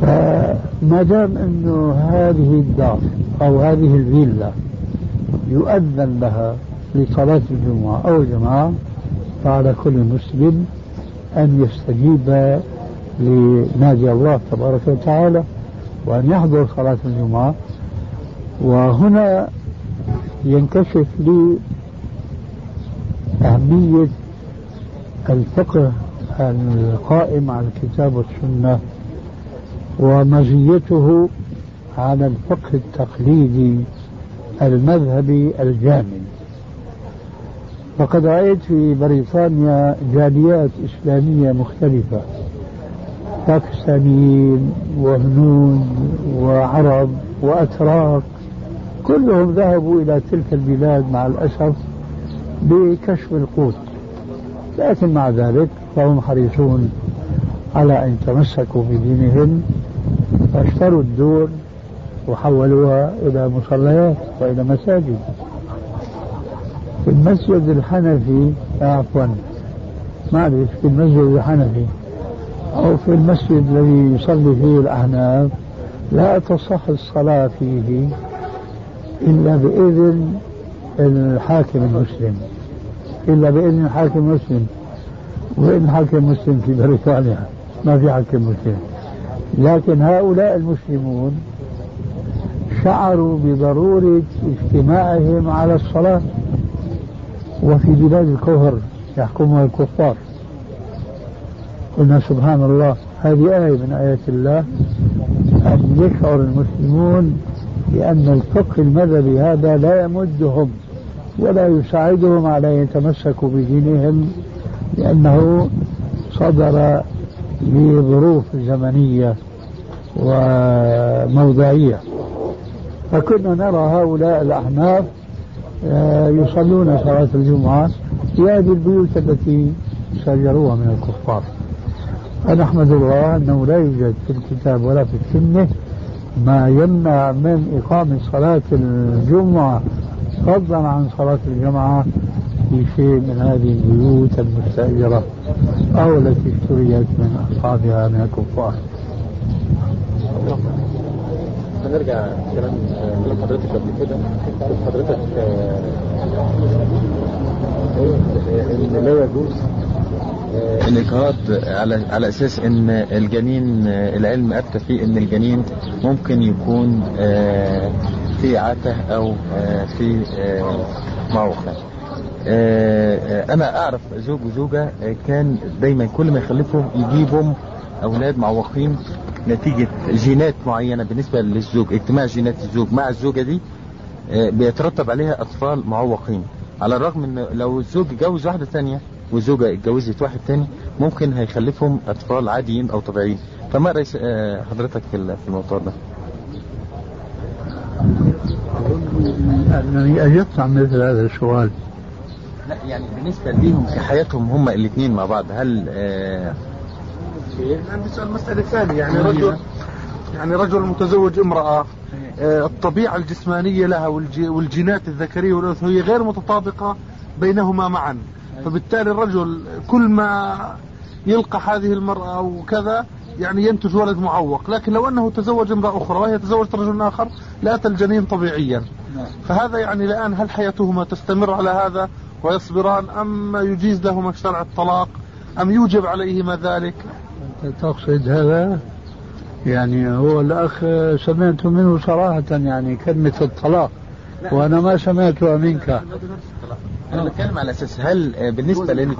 فما دام إنه هذه الدار أو هذه الفيلا يؤذن لها لصلاة الجمعة أو الجماعة فعلى كل مسلم أن يستجيب لنادي الله تبارك وتعالى وأن يحضر صلاة الجمعة. وهنا ينكشف لي أهمية الفقه القائم على الكتاب والسنة ومزيته على الفقه التقليدي المذهبي الجامد فقد رأيت في بريطانيا جاليات إسلامية مختلفة. باكستانيين وهنود وعرب وأتراك كلهم ذهبوا إلى تلك البلاد مع الأسف بكشف القوت. لكن مع ذلك فهم حريصون على أن يتمسكوا بدينهم فاشتروا الدور وحولوها إلى مصليات وإلى مساجد. في المسجد الحنفي عفوا. معلش في المسجد الحنفي أو في المسجد الذي يصلي فيه الأحناف لا تصح الصلاة فيه إلا بإذن الحاكم المسلم. إلا بإذن الحاكم المسلم. وإذن الحاكم المسلم في بريطانيا ما في حاكم مسلم. لكن هؤلاء المسلمون شعروا بضرورة اجتماعهم على الصلاة. وفي بلاد الكفر يحكمها الكفار. قلنا سبحان الله هذه آية من آيات الله. أن يشعر المسلمون بأن الفقه المذهبي هذا لا يمدهم ولا يساعدهم على أن يتمسكوا بدينهم لأنه صدر لظروف زمنية وموضعية. فكنا نرى هؤلاء الأحناف يصلون صلاة الجمعة في هذه البيوت التي سجروها من الكفار فنحمد الله أنه لا يوجد في الكتاب ولا في السنة ما يمنع من إقامة صلاة الجمعة فضلا عن صلاة الجمعة في شيء من هذه البيوت المستأجرة أو التي اشتريت من أصحابها من الكفار. هنرجع كلام كلام حضرتك قبل كده. حضرتك آه، إن لا يجوز آه، الاجهاض على على أساس إن الجنين آه، العلم افتى فيه إن الجنين ممكن يكون آه، في عته أو آه، في آه، معوقه آه، آه، أنا أعرف زوج وزوجة آه، كان دايما كل ما يخلفوا يجيبهم أولاد معوقين. نتيجة جينات معينة بالنسبة للزوج اجتماع جينات الزوج. مع الزوجة دي آه، بيترتب عليها أطفال معوقين. على الرغم إن لو الزوج اتجوز واحدة ثانية والزوجة اتجوزت واحد تاني ممكن هيخلفهم أطفال عاديين أو طبيعيين. فما رأي آه، حضرتك في ال- في الموضوع ده؟ أنني أجبت عن مثل هذا السؤال. لا يعني بالنسبة ليهم في حياتهم هما الاثنين مع بعض. هل آه، يعني بسأل مسألة ثانية. يعني رجل يعني رجل متزوج امرأة آه، الطبيعة الجسمانية لها والج- والجينات الذكرية والأنثوية غير متطابقة بينهما معا. فبالتالي الرجل كل ما يلقى هذه المرأة وكذا يعني ينتج ولد معوق. لكن لو أنه تزوج امرأة أخرى وهي تزوجت رجل آخر لأتى الجنين طبيعيا. فهذا يعني الآن هل حياتهما تستمر على هذا ويصبران أم يجيز لهما شرع الطلاق أم يوجب عليهما ذلك؟ تقصد هذا؟ يعني هو الأخ سمعت منه صراحة يعني كلمة الطلاق وأنا ما سمعتها منك. أنا بتكلم على أساس هل آه، بالنسبة لل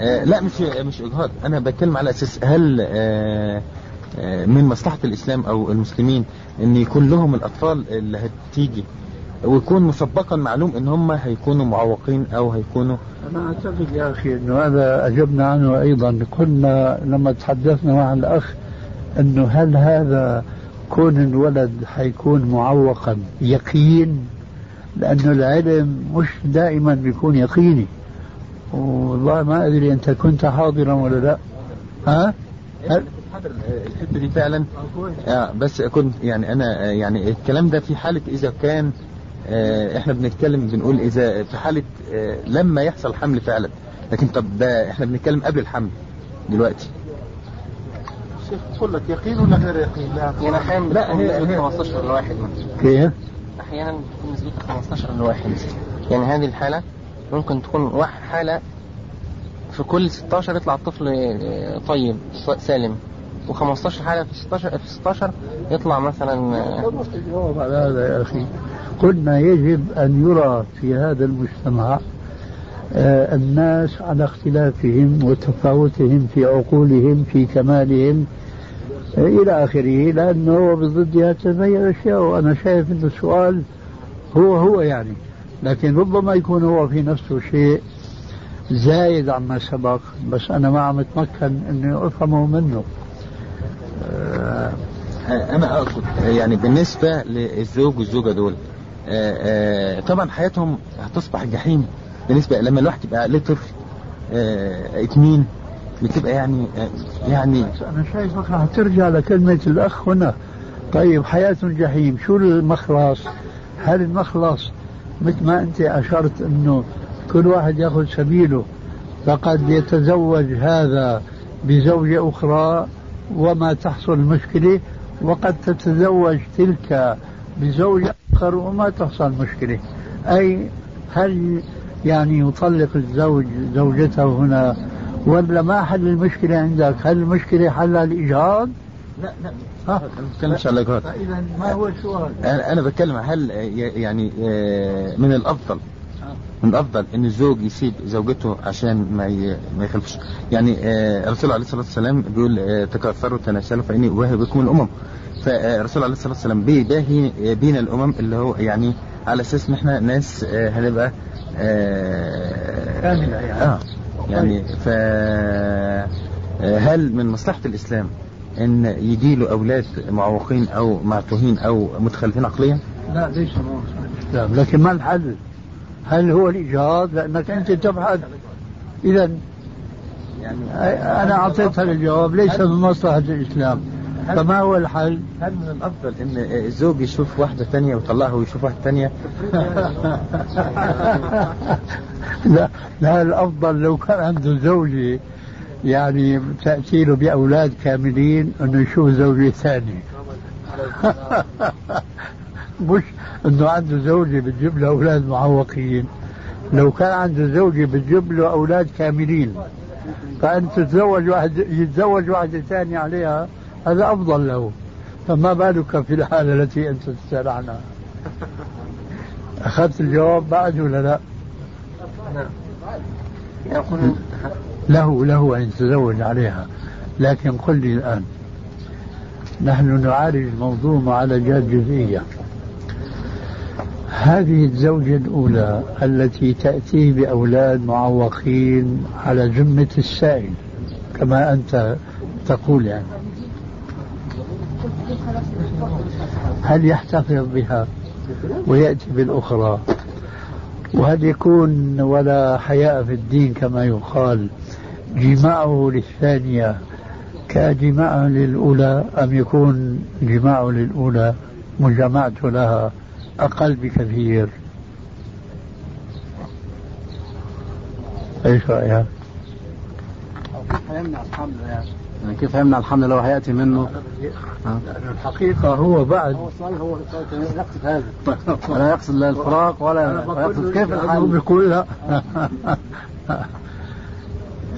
آه، لا مش مش إجهاض. أنا بتكلم على أساس هل آه، من مصلحة الإسلام أو المسلمين إن يكون لهم الأطفال اللي هتيجي. ويكون مسبقا معلوم إن هم هيكونوا معوقين أو هيكونوا أنا أعتقد يا أخي أنه هذا أجبنا عنه أيضا. قلنا لما تحدثنا مع الأخ أنه هل هذا كون الولد حيكون معوقا يقين؟ لأنه العلم مش دائما بيكون يقيني. والله ما أدري أنت كنت حاضرا ولا لا. ها؟ هل؟ الحتة دي فعلا؟ آه بس كنت يعني أنا آه، يعني الكلام ده في حالة إذا كان إحنا بنتكلم بنقول إذا في حالة آه لما يحصل حمل فعلا. لكن طب ده إحنا بنتكلم قبل الحمل دلوقتي. الشيخ يقول لك يقين ولا غير يقين؟ لا يعني أحيانا لا، بتكون هي- نسبة هي- 15 لواحد مثلا؟ أحيانا بتكون نسبتها 15 لواحد يعني هذه الحالة ممكن تكون واحد حالة في كل 16 يطلع الطفل آه، طيب سالم. و15 حالة في 16 في 16 يطلع مثلا آه، الجواب على هذا يا أخي. قلنا يجب أن يرى في هذا المجتمع آه، الناس على اختلافهم وتفاوتهم في عقولهم في كمالهم آه، إلى آخره. لأنه بضدها تتغير أشياء وأنا شايف أن السؤال هو هو يعني. لكن ربما يكون هو في نفسه شيء زايد عما سبق. بس أنا ما عم أتمكن أني أفهمه منه. أنا أقصد يعني بالنسبة للزوج والزوجة دول آه، آه، طبعا حياتهم هتصبح جحيم بالنسبة لما الواحد يبقى له طفل آه، اتنين بتبقى يعني آه، يعني أنا شايفك راح لكلمة الأخ هنا. طيب حياة جحيم شو المخلص؟ هل المخلص مثل ما أنت أشرت أنه كل واحد يأخذ سبيله فقد يتزوج هذا بزوجة أخرى؟ وما تحصل مشكلة وقد تتزوج تلك بزوج آخر وما تحصل مشكلة أي هل يعني يطلق الزوج زوجته هنا ولا ما حل المشكلة عندك؟ هل المشكلة حلها الإجهاض لا لا. ها؟ ما بتكلمش على الإجهاض فإذا ما هو السؤال. أنا أنا بتكلم هل يعني آه، من الأفضل من الافضل إن الزوج يسيب زوجته عشان ما ي- ما يخلفش يعني آه، الرسول عليه الصلاة والسلام بيقول آه، تكاثروا تناسلوا فإني اباهي بكم الأمم فالرسول عليه الصلاة والسلام بيباهي آه، بين الأمم اللي هو يعني على أساس إن إحنا ناس آه، هنبقى آه، كاملة يعني. آه يعني ف آه، هل من مصلحة الإسلام إن يجي له أولاد معوقين أو معتوهين أو متخلفين عقليا؟ لا ليس هو الإسلام لكن ما الحل هل هو الإجهاض لأنك أنت تبحث. إذا يعني أنا أعطيتها الجواب ليس من مصلحة الإسلام. فما هو الحل؟ هل من الأفضل إن الزوج يشوف واحدة تانية ويطلعها ويشوف واحدة تانية؟ لا لا الأفضل لو كان عنده زوجة يعني تأتي له بأولاد كاملين أنه يشوف زوجة ثانية مش أنه عنده زوجة بتجيب له أولاد معوقين. لو كان عنده زوجة بتجيب له أولاد كاملين. فأن تتزوج واحد يتزوج واحدة ثانية عليها هذا أفضل له. فما بالك في الحالة التي أنت تسأل عنها. أخذت الجواب بعد ولا لا؟ له له أن يتزوج عليها. لكن قل لي الآن. نحن نعالج الموضوع معالجات جزئية. هذه الزوجة الأولى التي تأتي بأولاد معوقين على ذمة السائل كما أنت تقول يعني. هل يحتفظ بها؟ ويأتي بالأخرى. وهل يكون ولا حياء في الدين كما يقال جماعة للثانية كجماعه للأولى أم يكون جماعة للأولى مجامعته لها؟ أقل بكثير. إيش رأيك؟ كيف يمنع الحمل يعني يعني كيف يمنع الحمل لو هياتي منه؟ لأن الحقيقة هو بعد. هو هو يقصد هذا. ولا يقصد لا الفراق ولا يقصد كيف الحل بيقول لا.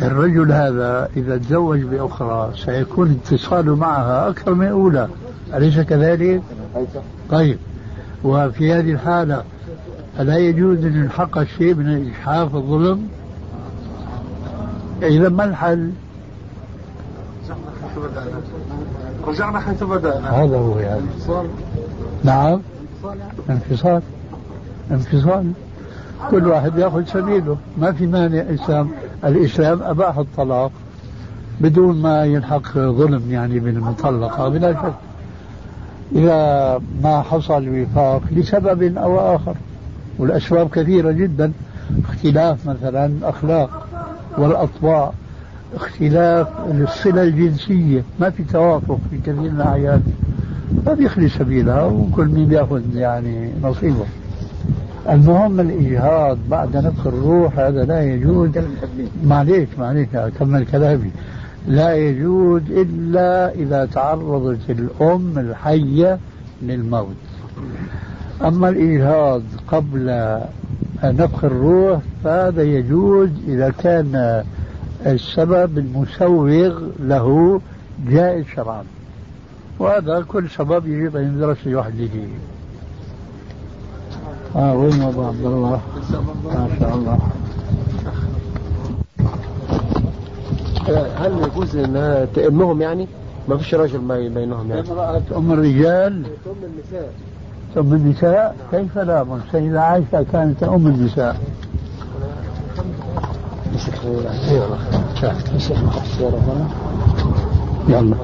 الرجل هذا إذا تزوج بأخرى سيكون اتصاله معها أكثر من الأولى أليس كذلك؟ طيب. وفي هذه الحالة ألا يجوز أن يلحق شيء من الإجحاف الظلم؟ إذا ما الحل؟ رجعنا حيث بدأنا هذا هو يعني نعم. انفصال. انفصال. كل واحد يأخذ سبيله. ما في مانع الاسلام الإسلام أباح الطلاق بدون ما يلحق ظلم يعني بالمطلقه بلا شك. اذا ما حصل وفاق لسبب أو آخر. والأسباب كثيرة جدا. اختلاف مثلا الأخلاق والأطباع. اختلاف الصله الجنسية. ما في توافق في كثير من الاعياد ما بيخلي سبيلها وكل مين بيأخذ يعني نصيبه. المهم الإجهاض. بعد نفخ الروح هذا لا يجوز. معليش معليش اكمل كلامي. لا يجوز إلا إذا تعرضت الأم الحية للموت. أما الإجهاض قبل نفخ الروح فهذا يجوز إذا كان السبب المسوغ له جائز شرعا. وهذا كل سبب يجب أن يدرس لوحده. آه وين ابو عبد الله؟ ما شاء الله. الرجال يجوز انها تأمهم يعني؟ ما فيش راجل ما بينهم يعني. امرأة أم الرجال؟ تأم النساء. أم النساء؟ كيف لا؟ السيدة عائشة كانت أم النساء. شافت يلا.